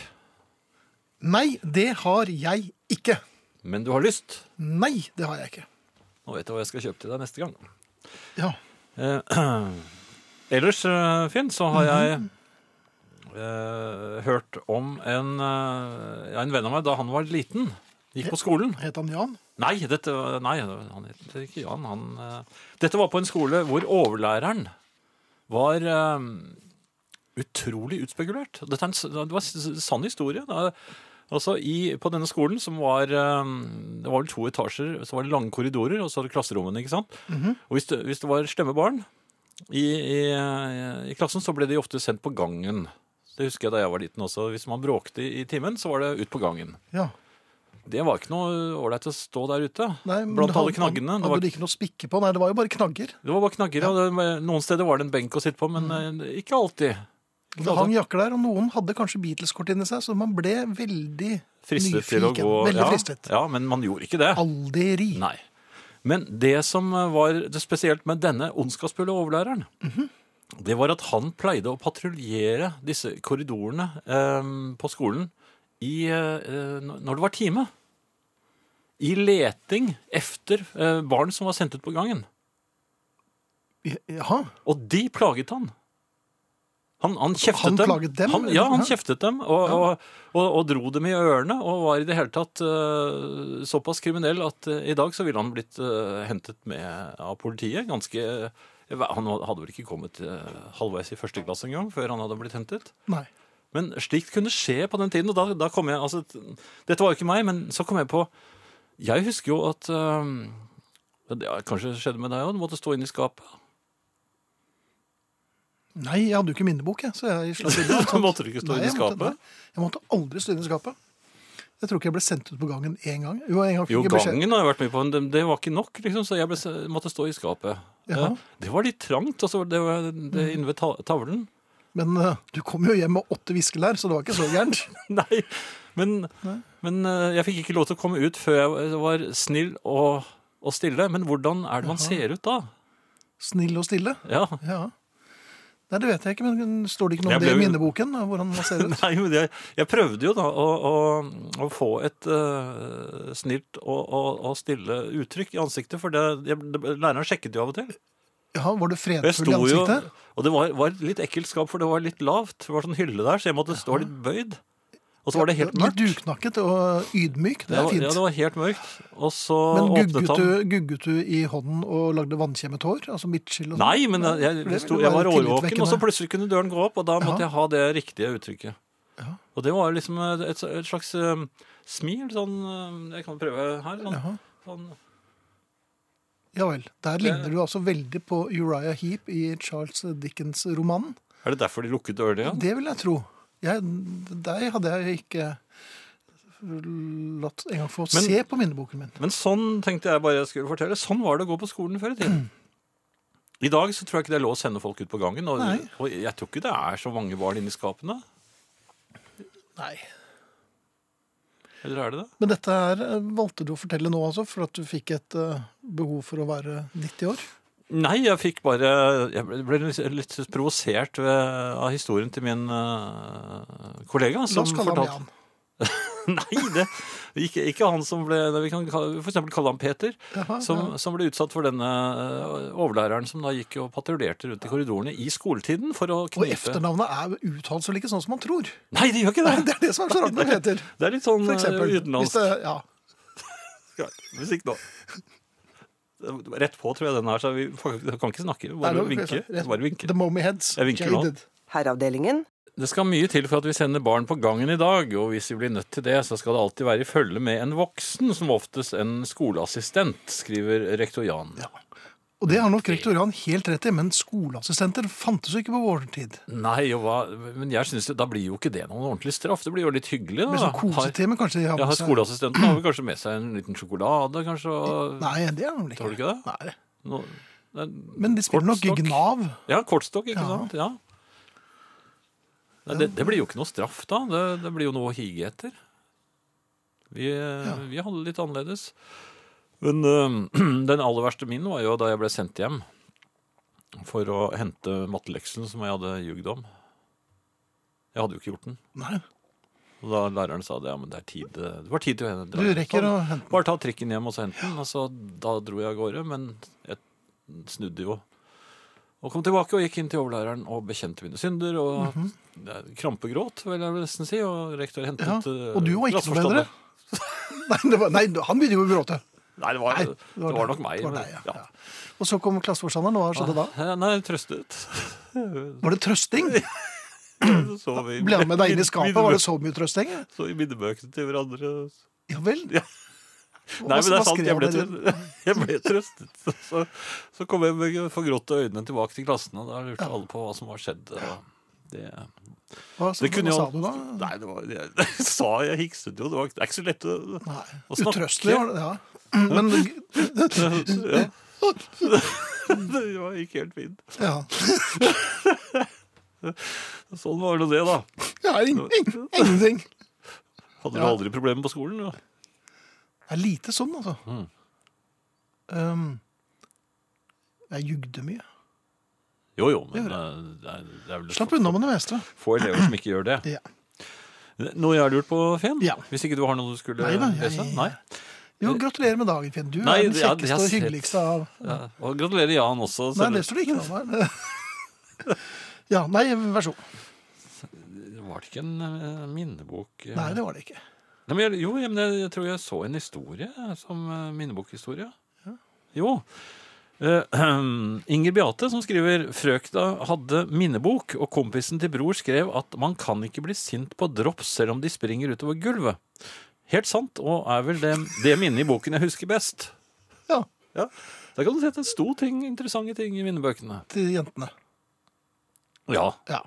Nei, det har jeg ikke. Men du har lyst? Nei, det har jeg ikke. Nå vet jeg hva jeg skal kjøpe til deg neste gang. Ja. Eh, ellers, eh, Finn, så har jeg Mhm. eh, hørt om en, eh, ja, en venn av meg da han var liten. Gikk på skolen. Het han Jan? Nei, dette, var- nei han heter ikke Jan. Han, eh, dette var på en skole hvor overlæreren var eh, utrolig utspekulert. Dette er en, s- det var en sann historie. Er, altså i, på denne skolen, som var eh, Det var vel to etasjer, så var det lange korridorer, og så var det klasserommene. ikke sant? Og hvis det, hvis det var slemme barn i, i, i klassen, så ble de ofte sendt på gangen. Det husker jeg da jeg var liten også. Hvis man bråkte i, timen, så var det ut på gangen. Ja. Det var ikke noe ålreit å stå der ute. Nei, blant hadde- alle knaggene. Det Hadde var, ikke noe spikke på? Nei, det var jo bare knagger. det var bare knagger. ja. det- Noen steder var det en benk å sitte på, men mm. ikke alltid. Det hang jakker der, og noen hadde kanskje Beatles-kort inni seg, så man ble veldig Fristet til å nyfiken. gå Veldig ja, fristet. Ja, men man gjorde ikke det. Aldri. Nei. Men det som var det spesielt med denne ondskapsfulle overlæreren, Mhm. det var at han pleide å patruljere disse korridorene eh, på skolen i, eh, når det var time. I leting efter eh, barn som var sendt ut på gangen. Jaha. Og de plaget han. Han, han kjeftet Han dem. dem, Han, ja, han kjeftet dem og, og, og, og dro dem i ørene. Og var i det hele tatt uh, såpass kriminell at uh, i dag så ville han blitt uh, hentet med av politiet. Ganske Han hadde vel ikke kommet halvveis i første klasse engang før han hadde blitt hentet. Nei. Men slikt kunne skje på den tiden, og da, da kom jeg altså, Dette var jo ikke meg, men så kom jeg på Jeg husker jo at det ja, Kanskje skjedde med deg òg? Du måtte stå inne i skapet. Nei, jeg hadde jo ikke minnebok, jeg, så jeg slapp unna. Så måtte du ikke stå Nei, inne i jeg måtte- skapet? Jeg måtte aldri stå inne i skapet. Jeg tror ikke jeg ble sendt ut på gangen én gang. Jo, en gang Jo, gangen har jeg vært med på, men det, det var ikke nok, liksom, så jeg ble, måtte stå i skapet. Eh, Det var litt trangt, altså, det var det inne ved tavlen. Men uh, du kom jo hjem med åtte viskelær, så det var ikke så gærent. Nei, men, men uh, jeg fikk ikke lov til å komme ut før jeg var snill og, og stille. Men hvordan er det man ser ut da? Snill og stille. Ja. Ja. Nei, det vet jeg ikke, men står det ikke noe om om det i minneboken? Hvordan man ser ut? Nei, men jeg, jeg prøvde jo da å, å, å få et uh, snilt og, og, og stille uttrykk i ansiktet, for det, jeg, det, læreren sjekket jo av og til. Ja, Var du Og fredfull i ansiktet? jo, og det var, var litt ekkelt skap, for det var litt lavt. Det var sånn hylle der, så jeg måtte stå litt bøyd. Og så var det helt Litt mørkt. duknakket og ydmyk. Det Ja, er ja, det var helt mørkt. Og så Men gugget du, gugget du i hånden og lagde vannkjemmetår? Altså midtskill og sånn? Nei, men jeg, jeg, sto, jeg var årvåken, og så plutselig kunne døren gå opp, og da måtte Ja. jeg ha det riktige uttrykket. Ja. Og det var liksom et, et slags eh, smil, sånn eh, Jeg kan prøve her. Sånn, sånn. Ja vel. Der ligner du altså veldig på Uriah Heap i Charles Dickens-romanen. Er det derfor de lukket dørene igjen? Det vil jeg tro. Jeg, deg hadde jeg ikke latt engang få Men- se på minneboken min. Men sånn tenkte jeg bare jeg skulle fortelle. Sånn var det å gå på skolen før i tiden. I dag så tror jeg ikke det er lov å sende folk ut på gangen. Og, og jeg tror ikke det er så mange barn inni skapene. Nei. Eller er det det? Men dette her eh, valgte du å fortelle nå, altså, for at du fikk et uh, behov for å være 90 år? Nei, jeg fikk bare Jeg ble- litt, litt provosert ved, av historien til min uh, kollega. Som fortalte. Nei, det, ikke, ikke han som ble Vi kan f.eks. kalle ham Peter. Jaha, Som, ja. som ble utsatt for denne eh, overlæreren som da gikk og patruljerte rundt i korridorene i skoletiden for å Og efternavnet er uttalt vel ikke sånn som man tror. Nei, det gjør ikke det! Det er det som er så rart med Peter. Det er litt sånn eh. Utenlandsk ja. Musikk nå. Rett på, tror jeg den er, så vi kan ikke snakke. Bare Nei, vinke. Bare vinke. The Mommy Heads. Jeg vinker nå. Herreavdelingen. Det skal mye til for at vi sender barn på gangen i dag, og hvis vi blir nødt til det, så skal det alltid være i følge med en voksen, som oftest en skoleassistent, skriver rektor Jan. Ja. Og det har nok rektor Jan helt rett i, men skoleassistenter fantes jo ikke på vår tid. Nei, hva, men jeg synes da blir jo ikke det noen ordentlig straff. Det blir jo litt hyggelig. Da. sånn kosetime kanskje de har Ja, har skoleassistenten har vel kanskje med seg en liten sjokolade, kanskje? Og, Nei, det er de ikke. Tror du ikke det? Nei. No, det Men de spiller nok. Gnav. Ja, kortstokk, ikke Ja. sant? Ja. Nei, det, det blir jo ikke noe straff da. Det, det blir jo noe å hige etter. Vi, vi hadde det litt annerledes. Men øh, den aller verste min var jo da jeg ble sendt hjem for å hente matteleksen som jeg hadde jugd om. Jeg hadde jo ikke gjort den. Nei, Og da læreren sa det, ja, men det tid. eh, Det var tid til å hente du rekker å hente den. Bare ta trikken hjem og så hente den. Og så da dro jeg av gårde, men jeg snudde jo. Og kom tilbake og gikk inn til overlæreren og bekjente mine synder. Og mm er krampegråt, vil jeg nesten si. Og rektor hentet Ja, eh, og du var ikke bedre. Nei, det var, nei, han begynte jo å gråte. Nei, det var, Nei, det var, deg. nok meg. Det var deg, ja. ja. Ja. Og så kom klasseforstanderen, hva skjedde da? Nei, trøstet. Var det trøsting? Så vi, Ble han med deg inn i skapet? Var det så mye trøsting? Så i minnebøkene til hverandre. Ja vel? Ja. Nei, men det er sant, jeg ble, dere? jeg ble trøstet. Så, så kom jeg med forgråtte øynene tilbake til klassen, og da lurte alle på hva som var skjedd. Det, Hva, det kunne hva sa du da? Nei, det var, jeg, sa jeg hikset jo. Det, var, det er ikke så lett å, å snakke. Utrøstelig var det, ja. Men Ja. Det var- gikk helt fint. ja. Sånn var det det, da. ja ing, ing, ingenting. Hadde du Ja. aldri problemer på skolen? Det er lite sånn, altså. Mm. Um, jeg jugde mye. Jo, jo, men gjorde eh, det er, det er Slapp unna med det meste. få elever som ikke gjør det. Ja. Noe jeg har lurt på, Finn? Ja. Hvis ikke du har noe du skulle Nei da, jeg- lese? Nei. Jo, gratulerer med dagen, Finn. Du Nei, er den kjekkeste ja, og hyggeligste av Ja, og gratulerer Jan også. Nei, det står det ikke noe om. Ja, nei, vær så god. Var det ikke en eh, minnebok? eh? Nei, det var det ikke. Nei, men jeg, jo, men jeg, jeg tror jeg så en historie som minnebokhistorie. minnebokhistorie. Jo. Eh, Inger Beate som skriver Frøkta hadde minnebok, og kompisen til bror skrev at man kan ikke bli sint på drops selv om de springer utover gulvet. Helt sant, og er vel det, det minnet i boken jeg husker best. Ja, Ja. Der kan du se at det sto ting, interessante ting i minnebøkene. til jentene. Ja, Ja.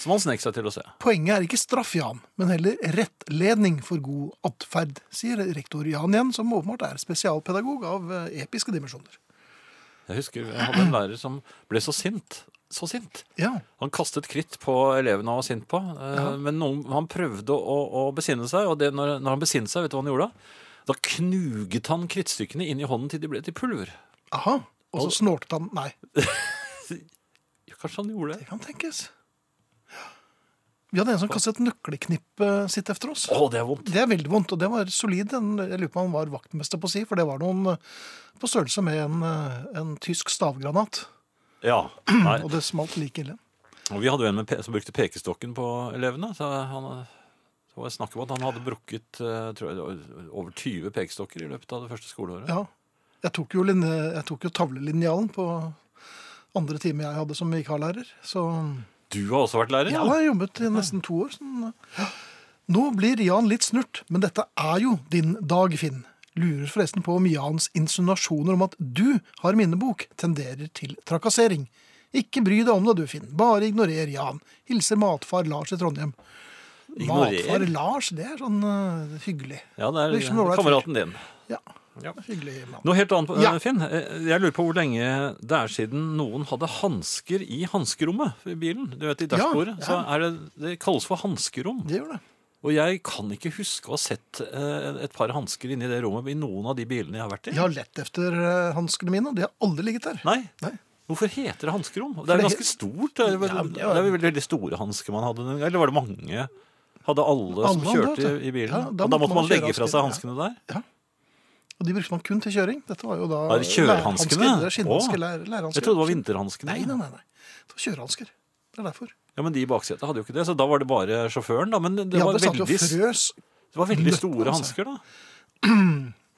Som han snek seg til å se. Poenget er ikke straff, Jan, men heller rettledning for god atferd, sier rektor Jan igjen, som åpenbart er spesialpedagog av eh, episke dimensjoner. Jeg husker jeg hadde en lærer som ble så sint. Så sint. Ja, Han kastet kritt på elevene han var sint på. eh, Ja. Men noen, han prøvde å, å besinne seg, og det, når, når han besinnet seg, vet du hva han gjorde da? Da knuget han krittstykkene inn i hånden til de ble til pulver. aha. Og så snortet han Nei, Ja, kanskje han gjorde det det? kan tenkes. Vi hadde en som kastet nøkkelknippet sitt efter oss. Å, det er vondt. Det er veldig vondt, og det var solid. Jeg lurer på om han var vaktmester på si, for det var noen eh, på størrelse med en, eh, en tysk stavgranat. Ja. Nei. Og det smalt like ille. Og vi hadde jo en med som brukte pekestokken på elevene. Så han, så var det snakk om at han hadde brukket eh, tror jeg, over 20 pekestokker i løpet av det første skoleåret. Ja. Jeg tok jo, linje, jeg tok jo tavlelinjalen på andre time jeg hadde som vikarlærer. Så Du har også vært lærer? ja, jeg har jobbet i nesten to år. Sånn. Nå blir Jan litt snurt, men dette er jo din dag, Finn. Lurer forresten på om Jans insinuasjoner om at du har minnebok, tenderer til trakassering. Ikke bry deg om det, du, Finn. Bare ignorer Jan. Hilser matfar Lars i Trondheim. Ignorer? Matfar Lars, det er sånn uh, hyggelig. Ja, det er det er en kameraten din. Ja, Ja. hyggelig mann. Noe helt annet, Ja. eh, Finn. Eh, Jeg lurer på hvor lenge det er siden noen hadde hansker i hanskerommet i bilen. Du vet, i dashbordet. Ja, ja. Så er det, det kalles for hanskerom. Det gjør det. Og jeg kan ikke huske å ha sett eh, et par hansker inni det rommet i noen av de bilene jeg har vært i. Jeg har lett etter øh, hanskene mine, og de har aldri ligget der. Nei. Nei. Hvorfor heter det hanskerom? Det er jo ganske stort. Det er, vel- Ja, det er vel veldig store hansker man hadde. Eller var det mange? Hadde alle, som Alle som kjørte i, i bilen? Ja, da og da måtte man man legge fra seg ja. hanskene der? Og de brukte man kun til kjøring. Dette var jo da Kjørehanskene? lærhansker. Er skinnhansker, lærhansker. Jeg trodde det var vinterhanskene. Nei, nei, nei, nei. Det var kjørehansker. Det er derfor. Ja, Men de i baksetet hadde jo ikke det, så da var det bare sjåføren. da. Men det, ja, var, det veldig, frøs. det var veldig store seg. hansker, da.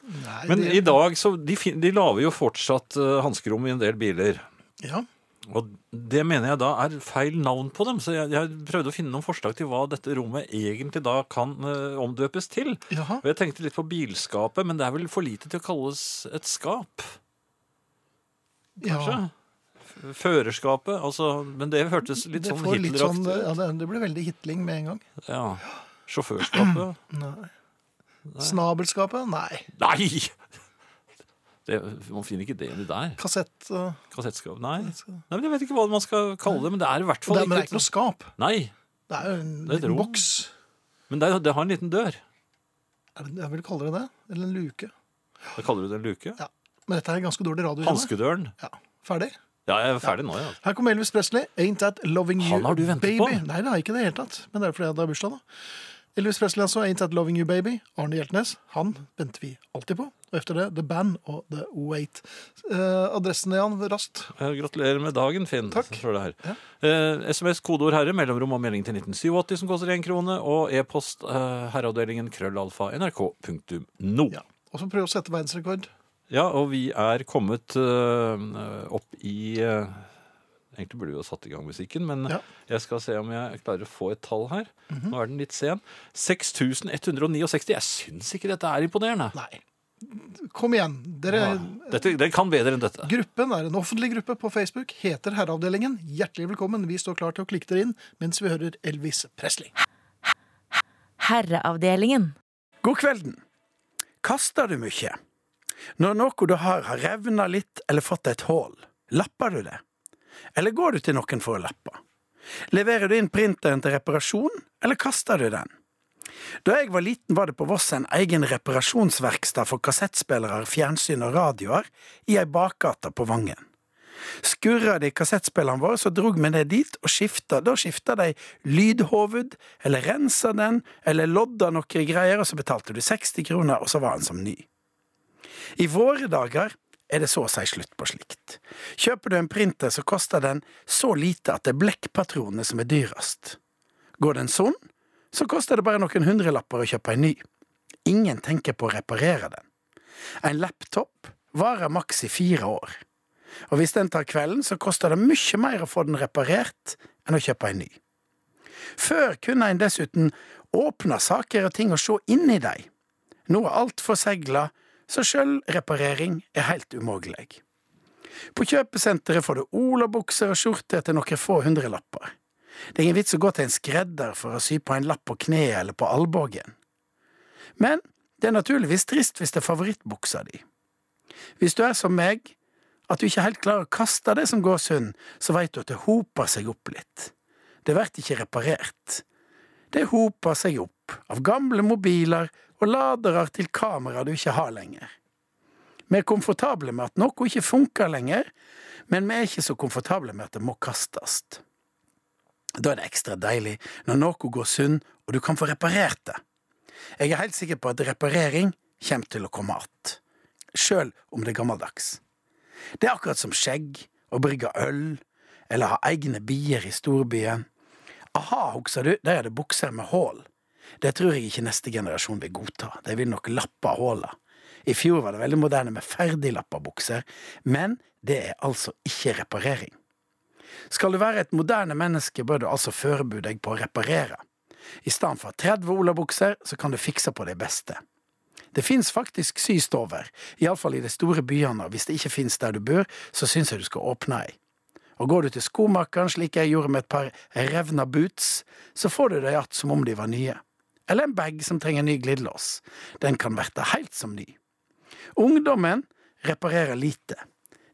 Nei, Men det- i dag, så de, de lager jo fortsatt uh, hanskerom i en del biler. Ja. Og det mener jeg da er feil navn på dem. Så jeg, jeg prøvde å finne noen forslag til hva dette rommet egentlig da kan uh, omdøpes til. Jaha. Og jeg tenkte litt på bilskapet, men det er vel for lite til å kalles et skap? Kanskje? Ja. Førerskapet, altså, men det hørtes litt Det sånn Hitler-aktig ut. sånn, ja, det, ble blir veldig hitling med en gang. Ja. Sjåførskapet? Nei. Snabelskapet? Nei. Nei! Det, man finner ikke det inni der. Kassett uh, Kassettskap? Nei. Nei, men Jeg vet ikke hva man skal kalle det, men det er i hvert det, fall ikke Men det er ikke noe skap. Nei, Det er jo en Det er liten boks. men det, det har en liten dør. Er det, jeg vil kalle det det. Eller en luke. Da kaller du det en luke? Ja. Men dette er ganske dårlig radio. Hanskedøren? Ja. Ferdig. Ja, jeg er ferdig nå, ja. Her kommer Elvis Presley. Ain't that loving you, Han har du ventet baby. på. Nei, det har jeg ikke i det hele tatt. Men det er fordi det er bursdag, da. Elvis Presley altså, Ain't that loving you, baby. Arne Hjeltnes. Han venter vi alltid på. Og etter det The Band og The Wait. Eh, adressen, Jan, raskt. Eh, Gratulerer med dagen, Finn. Takk. står det her. Eh, SMS kodeord herre, mellomrom og melding til 1987 som koster én krone, og e-post eh, herreavdelingen krøllalfa nrk.no. Ja. Og så prøv å sette verdensrekord. Ja, og vi er kommet eh, opp i eh, Egentlig burde vi jo satt i gang musikken, men Ja. jeg skal se om jeg klarer å få et tall her. Nå er den litt sen. 6169. Jeg syns ikke dette er imponerende. Nei. Kom igjen. Dere, Ja, Dette, den kan bedre enn dette. Gruppen er en offentlig gruppe på Facebook, heter Herreavdelingen. Hjertelig velkommen. Vi står klar til å klikke dere inn mens vi hører Elvis Presley. Herreavdelingen. God kvelden. Kaster du mye? Når noe du har har revna litt eller fått et hull, lapper du det? Eller går du til noen for å lappe? Leverer du inn printeren til reparasjon, eller kaster du den? Da jeg var liten var det på Voss en egen reparasjonsverksted for kassettspillere, fjernsyn og radioer i ei bakgate på Vangen. Skurra de kassettspilleren vår, så drog vi ned dit og skifta. Da skifta de lydhoved, eller rensa den, eller lodda noen greier, og så betalte du 60 kroner, og så var den som ny. I våre dager er det så å si slutt på slikt. Kjøper du en printer, så koster den så lite at det er blekkpatronene som er dyrest. Går den sånn, så koster det bare noen hundrelapper å kjøpe en ny. Ingen tenker på å reparere den. En laptop varer maks i fire år. Og hvis den tar kvelden, så koster det mye mer å få den reparert enn å kjøpe en ny. Før kunne en dessuten åpne saker og ting og se inni dem. Nå er alt forsegla, så sjølreparering er helt umogleg. På kjøpesenteret får du olabukser og skjorter til noen få hundrelapper. Det er ingen vits å gå til en skredder for å sy på en lapp på kneet eller på albuen. Men det er naturligvis trist hvis det er favorittbuksa di. Hvis du er som meg, at du ikke helt klarer å kaste det som går sund, så veit du at det hoper seg opp litt. Det blir ikke reparert. Det hoper seg opp av gamle mobiler og ladere til kamera du ikke har lenger. Vi er komfortable med at noe ikke funker lenger, men vi er ikke så komfortable med at det må kastes. Da er det ekstra deilig når noe går sund og du kan få reparert det. Jeg er helt sikker på at reparering kommer til å komme att, sjøl om det er gammeldags. Det er akkurat som skjegg, å brygge øl, eller ha egne bier i storbyen. Aha, husker du, der er det bukser med hull. Det tror jeg ikke neste generasjon vil godta, de vil nok lappe hullet. I fjor var det veldig moderne med ferdiglappa bukser, men det er altså ikke reparering. Skal du være et moderne menneske, bør du altså forberede deg på å reparere. I stedet for 30 olabukser, så kan du fikse på det beste. Det fins faktisk systover, iallfall i de store byene, og hvis det ikke fins der du bor, så syns jeg du skal åpne ei. Og går du til skomakeren, slik jeg gjorde med et par revna boots, så får du dem igjen som om de var nye. Eller en bag som trenger ny glidelås. Den kan verte heilt som ny. Ungdommen reparerer lite.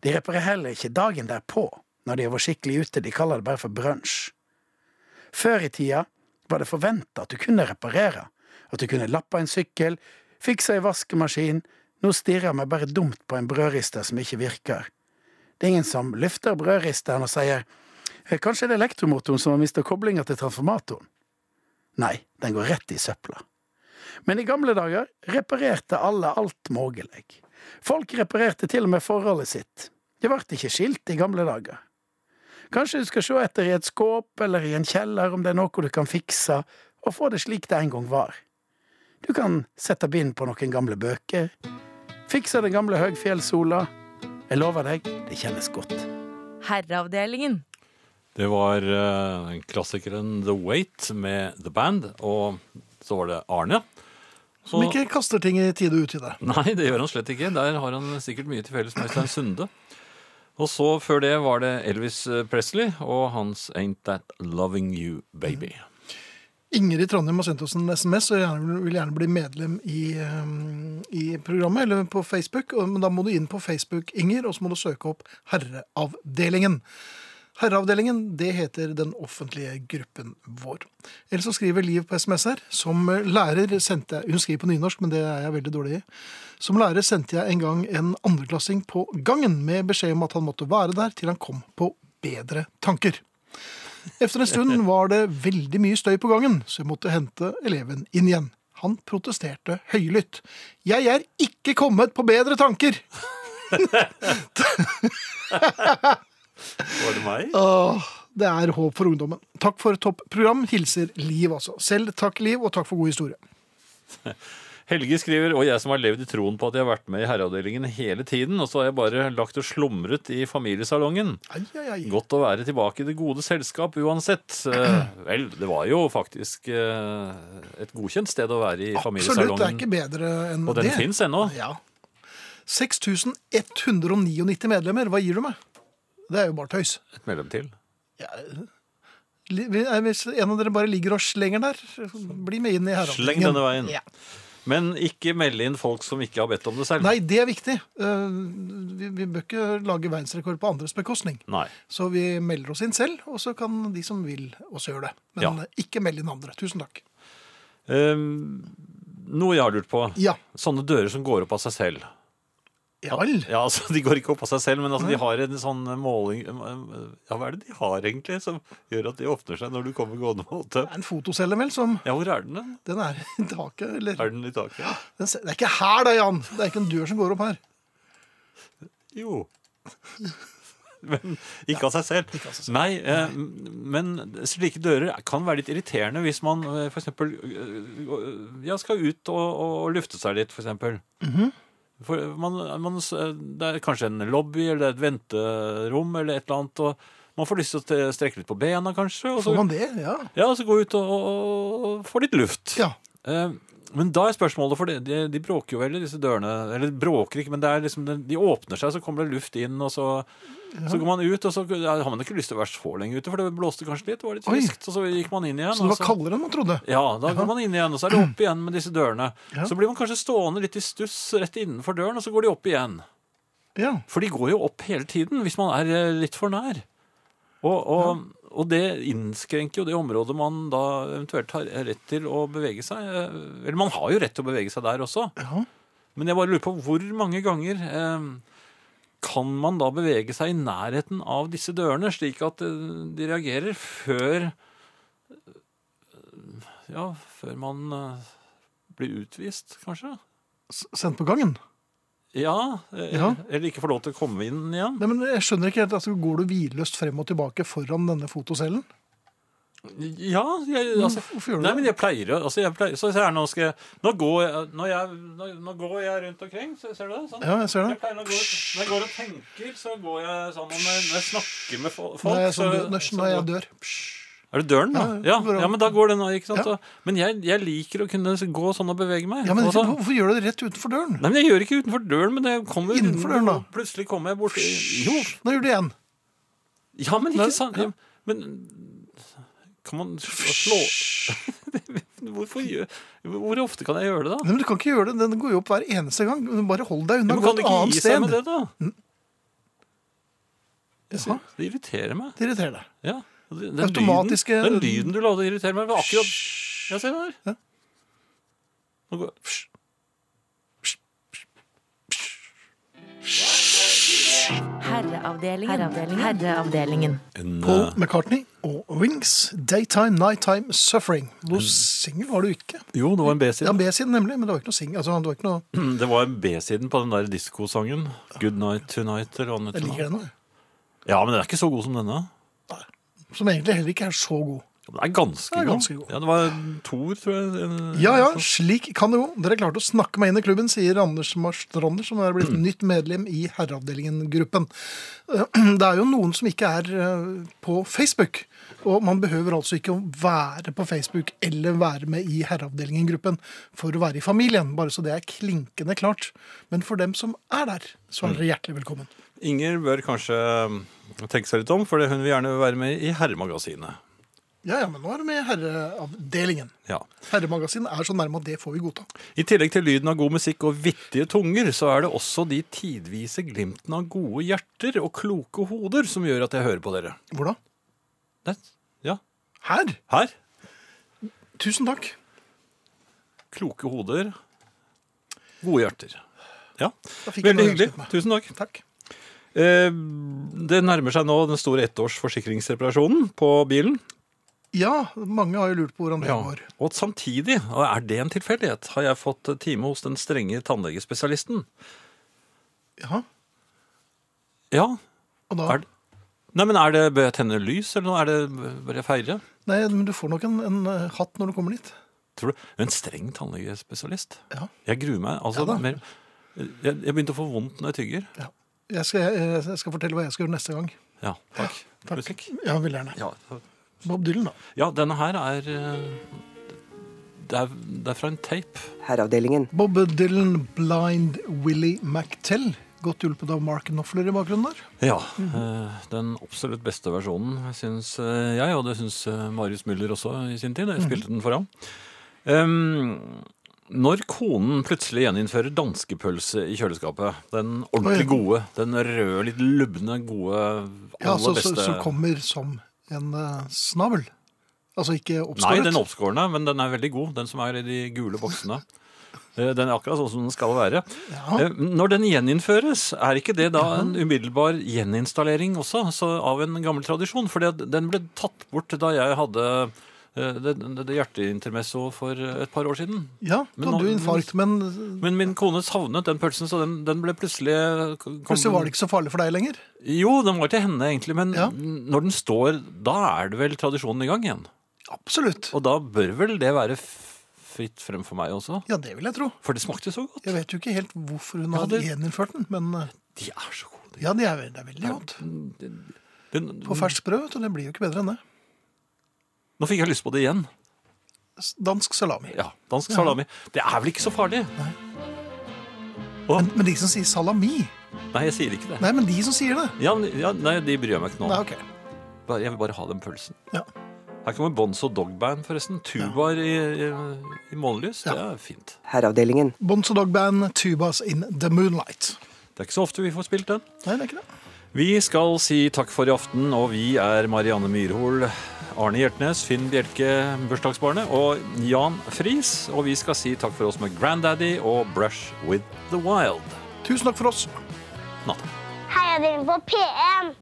De reparerer heller ikke dagen derpå, når de har vært skikkelig ute, de kaller det bare for brunsj. Før i tida var det forventa at du kunne reparere, at du kunne lappe en sykkel, fikse ei vaskemaskin, nå stirrer vi bare dumt på en brødrister som ikke virker. Det er ingen som løfter brødristeren og sier «Eh, kanskje det er elektromotoren som har mista koblinga til transformatoren. Nei, den går rett i søpla. Men i gamle dager reparerte alle alt mulig. Folk reparerte til og med forholdet sitt. Det ble ikke skilt i gamle dager. Kanskje du skal se etter i et skåp eller i en kjeller om det er noe du kan fikse, og få det slik det en gang var. Du kan sette bind på noen gamle bøker, fikse den gamle høgfjellssola. Jeg lover deg, det kjennes godt. Herreavdelingen. Det var uh, klassikeren The Wait med The Band, og så var det Arne. Så, Som ikke kaster ting i tide og utide. Nei, det gjør han slett ikke. Der har han sikkert mye til felles med Øystein Sunde. Og så før det var det Elvis Presley og hans Ain't That Loving You Baby. Inger i Trondheim har sendt oss en SMS og vil gjerne bli medlem i, um, i programmet, eller på Facebook. Men da må du inn på Facebook, Inger, og så må du søke opp Herreavdelingen. Herreavdelingen, det heter den offentlige gruppen vår. Eller så skriver Liv på SMS her. Som lærer sendte jeg Hun skriver på nynorsk, men det er jeg veldig dårlig i. Som lærer sendte jeg en gang en andreklassing på gangen med beskjed om at han måtte være der til han kom på bedre tanker. Efter en stund var det veldig mye støy på gangen, så jeg måtte hente eleven inn igjen. Han protesterte høylytt. Jeg er ikke kommet på bedre tanker! Var det meg? Åh, det er håp for ungdommen. Takk for topp program. Hilser Liv, altså. Selv takk, Liv, og takk for god historie. Helge skriver, og jeg som har levd i troen på at jeg har vært med i herreavdelingen hele tiden, og så har jeg bare lagt og slumret i familiesalongen. Ai, ai, ai. Godt å være tilbake i det gode selskap uansett. Eh, vel, det var jo faktisk eh, et godkjent sted å være i Absolutt. Det er ikke bedre enn det. Og den fins ennå. Ja. 6199 medlemmer. Hva gir du meg? Det er jo bare tøys. Et medlem til. Li- Hvis en av dere bare ligger og slenger der, bli med inn i herreavdelingen. Sleng denne veien. Ja. Men ikke melde inn folk som ikke har bedt om det selv. Nei, det er viktig. Eh, Vi, vi bør ikke lage verdensrekord på andres bekostning. Nei. Så vi melder oss inn selv, og så kan de som vil også gjøre det. Men Ja. ikke meld inn andre. Tusen takk. Um, noe jeg har lurt på. Ja. Sånne dører som går opp av seg selv. Ja vel. Ja, altså, De går ikke opp av seg selv, men altså, de har en sånn måling Ja, hva er det de har egentlig som gjør at de åpner seg når du kommer gående mot dem? en fotocelle, vel, som Ja, hvor er den? da? Den er i taket, eller Er den i taket? den, Det er ikke her da, Jan! Det er ikke en dør som går opp her. Jo. Men ikke av seg selv. Ikke av seg selv. Nei, eh, men slike dører kan være litt irriterende hvis man f.eks. eh, ja, skal ut og, og lufte seg litt, for eksempel. Mhm. For man, man, det er kanskje en lobby eller et venterom eller et eller annet, og man får lyst til å strekke litt på bena, kanskje. Og så, Får man det? Ja. ja, så gå ut og, og, og få litt luft. ja. Eh, men da er spørsmålet, for de, de bråker jo veldig, disse dørene. Eller bråker ikke, men det er liksom, de åpner seg, så kommer det luft inn, og så, så går man ut, og så ja, har man ikke lyst til å være så lenge ute, for det blåste kanskje litt, det var litt friskt, og så gikk man inn igjen. Så det var kaldere enn man trodde? Ja, da går man inn igjen, og så er det opp igjen med disse dørene. Så blir man kanskje stående litt i stuss rett innenfor døren, og så går de opp igjen. Ja. For de går jo opp hele tiden, hvis man er eh, litt for nær. Og, og, og det innskrenker jo det området man da eventuelt har rett til å bevege seg. eh, Eller man har jo rett til å bevege seg der også. ja. Men jeg bare lurer på hvor mange ganger eh, kan man da bevege seg i nærheten av disse dørene, slik at eh, de reagerer før eh, Ja, før man eh, blir utvist, kanskje? S- Sendt på gangen? Ja, Ja. Eller ikke få lov til å komme inn igjen. Nei, men jeg skjønner ikke helt, altså, Går du hvilløst frem og tilbake foran denne fotocellen? Ja, jeg, altså, Hvorfor gjør du Nei, det? men jeg pleier å altså, jeg pleier, Så her, nå skal jeg Nå går jeg, når jeg, nå, nå går jeg rundt omkring, så, ser du det? Sånn. Ja, jeg ser Jeg det. pleier når, går, når jeg går og tenker, så går jeg sånn Når jeg, når jeg snakker med folk Når jeg, så, sånn, når, så når jeg dør. Er det døren, da? Ja, Ja, ja, men da går den ikke sant? Ja. Men jeg, jeg liker å kunne gå sånn og bevege meg. Ja, men Og Hvorfor gjør du det rett utenfor døren? Nei, men Jeg gjør ikke utenfor døren, men det kommer Innenfor døren, da? Plutselig kommer jeg bort Jo, Nå gjør du det igjen. ja, men ikke sant. Men kan man slå Hvorfor Hvor ofte kan jeg gjøre det, da? Nei, men Du kan ikke gjøre det. Den går jo opp hver eneste gang. Bare hold deg unna. Men kan du ikke gi gi seg med det, da? Jaha, Det irriterer meg. det irriterer deg. Ja. Den, den, Automatiske- lyden, den lyden du lagde, irriterer meg. Det var akkurat Ja, se der. Ja. Nå går Herreavdelingen. Herreavdelingen. Herreavdelingen. en, Paul eh, McCartney og Wings, 'Daytime Nighttime Suffering'. Noe singel var det jo ikke. Jo, det var en B-side. B-siden nemlig, men det var ikke noe singel. Altså, det var ikke noe... Det var B-siden på den der diskosangen. Good Night Tonight, eller hva den Jeg liker den nå. Ja, men den er ikke så god som denne. Som egentlig heller ikke er så god. Den er ganske, er ganske god. Ja, det var Thor, tror jeg. en- Ja, ja, slik kan det gå. Dere klarte å snakke meg inn i klubben, sier Anders Marstrander, som er blitt nytt medlem i Herreavdelingen-gruppen. Eh, Det er jo noen som ikke er eh, på Facebook, og man behøver altså ikke å være på Facebook eller være med i Herreavdelingen-gruppen for å være i familien, bare så det er klinkende klart. Men for dem som er der, så er dere hjertelig velkommen. Inger bør kanskje um, tenke seg litt om, for hun vil gjerne være med i Herremagasinet. Ja, ja, men nå er det med Herreavdelingen. Ja. Herremagasinet er så nærme at det får vi godta. I tillegg til lyden av god musikk og vittige tunger, så er det også de tidvise glimtene av gode hjerter og kloke hoder som gjør at jeg hører på dere. Hvor da? Det, ja, Her. her. Tusen takk. Kloke hoder, gode hjerter. Ja, veldig hyggelig. Tusen takk. Takk. Eh, det nærmer seg nå den store ettårsforsikringsreparasjonen på bilen. Ja, mange har jo lurt på hvordan det går. Og samtidig, er det en tilfeldighet, har jeg fått time hos den strenge tannlegespesialisten. Ja, Ja, og da... er det Nei, men er det, Bør jeg tenne lys, eller noe? Er det, bør jeg feire? Nei, men du får nok en, en eh, hatt når du kommer dit. Tror du? En streng tannlegespesialist? Ja. Jeg gruer meg. altså Ja mer, jeg, jeg begynte å få vondt når jeg tygger. Ja. Jeg skal, jeg, jeg skal fortelle hva jeg skal gjøre neste gang. Ja, takk. Takk. Ja, vil gjerne. Ja, Bob Dylan, da. ja, denne her er eh, det er, det er fra en tape. Herreavdelingen. Bob Dylan, Blind Willie McTell. Godt hjulpet av Mark Knopfler i bakgrunnen der. Ja, eh, den absolutt beste versjonen, syns eh, jeg, og det syns eh, Marius Müller også i sin tid. Jeg spilte den for ham. Um, når konen plutselig gjeninnfører danskepølse i kjøleskapet, den ordentlig gode, den røde, litt lubne, gode, aller ja, så, beste så kommer som en eh, snabel. Altså ikke oppskåret? Nei, den oppskårne, men den er veldig god. Den som er i de gule boksene. Eh, Den er akkurat sånn som den skal være. Ja. Eh, Når den gjeninnføres, er ikke det da en umiddelbar gjeninstallering også så av en gammel tradisjon? For den ble tatt bort da jeg hadde det, det, det hjerteintermesso for et par år siden. Ja, da hadde du infarkt, men Men min kone savnet den pølsen, så den, den ble plutselig kom- plutselig var det ikke så farlig for deg lenger. Jo, den var til henne egentlig, men Ja. når den står, da er det vel tradisjonen i gang igjen. Absolutt. Og da bør vel det være fritt frem for meg også? Ja, det vil jeg tro. For det smakte så godt. Jeg vet jo ikke helt hvorfor hun Ja, har gjeninnført den, men eh, De er så gode. ja, det er, det er veldig godt. Den, På ferskt brød, vet du, det blir jo ikke bedre enn det. Nå fikk jeg lyst på det igjen. Dansk salami. Ja, Dansk salami. Det er vel ikke så farlig? Men, men de som sier salami Nei, jeg sier ikke det. Nei, men de som sier det. Ja, ja, nei, De bryr jeg meg ikke nå Nei, ok. Bare- Jeg vil bare ha den pølsen. Ja. Her kommer Bonzo Dogband, forresten. Tubaer i, i, i månelys. Det er fint. Herreavdelingen. Bonzo Dog Band, Tubas in the Moonlight. Det er ikke så ofte vi får spilt den. Nei, det er ikke det. Vi skal si takk for i aften, og vi er Marianne Myrhol, Arne Hjertnes, Finn Bjelke, bursdagsbarnet, og Jan Friis. Og vi skal si takk for oss med Granddaddy og Brush with the Wild. Tusen takk for oss. Natta. Heia dere på P1!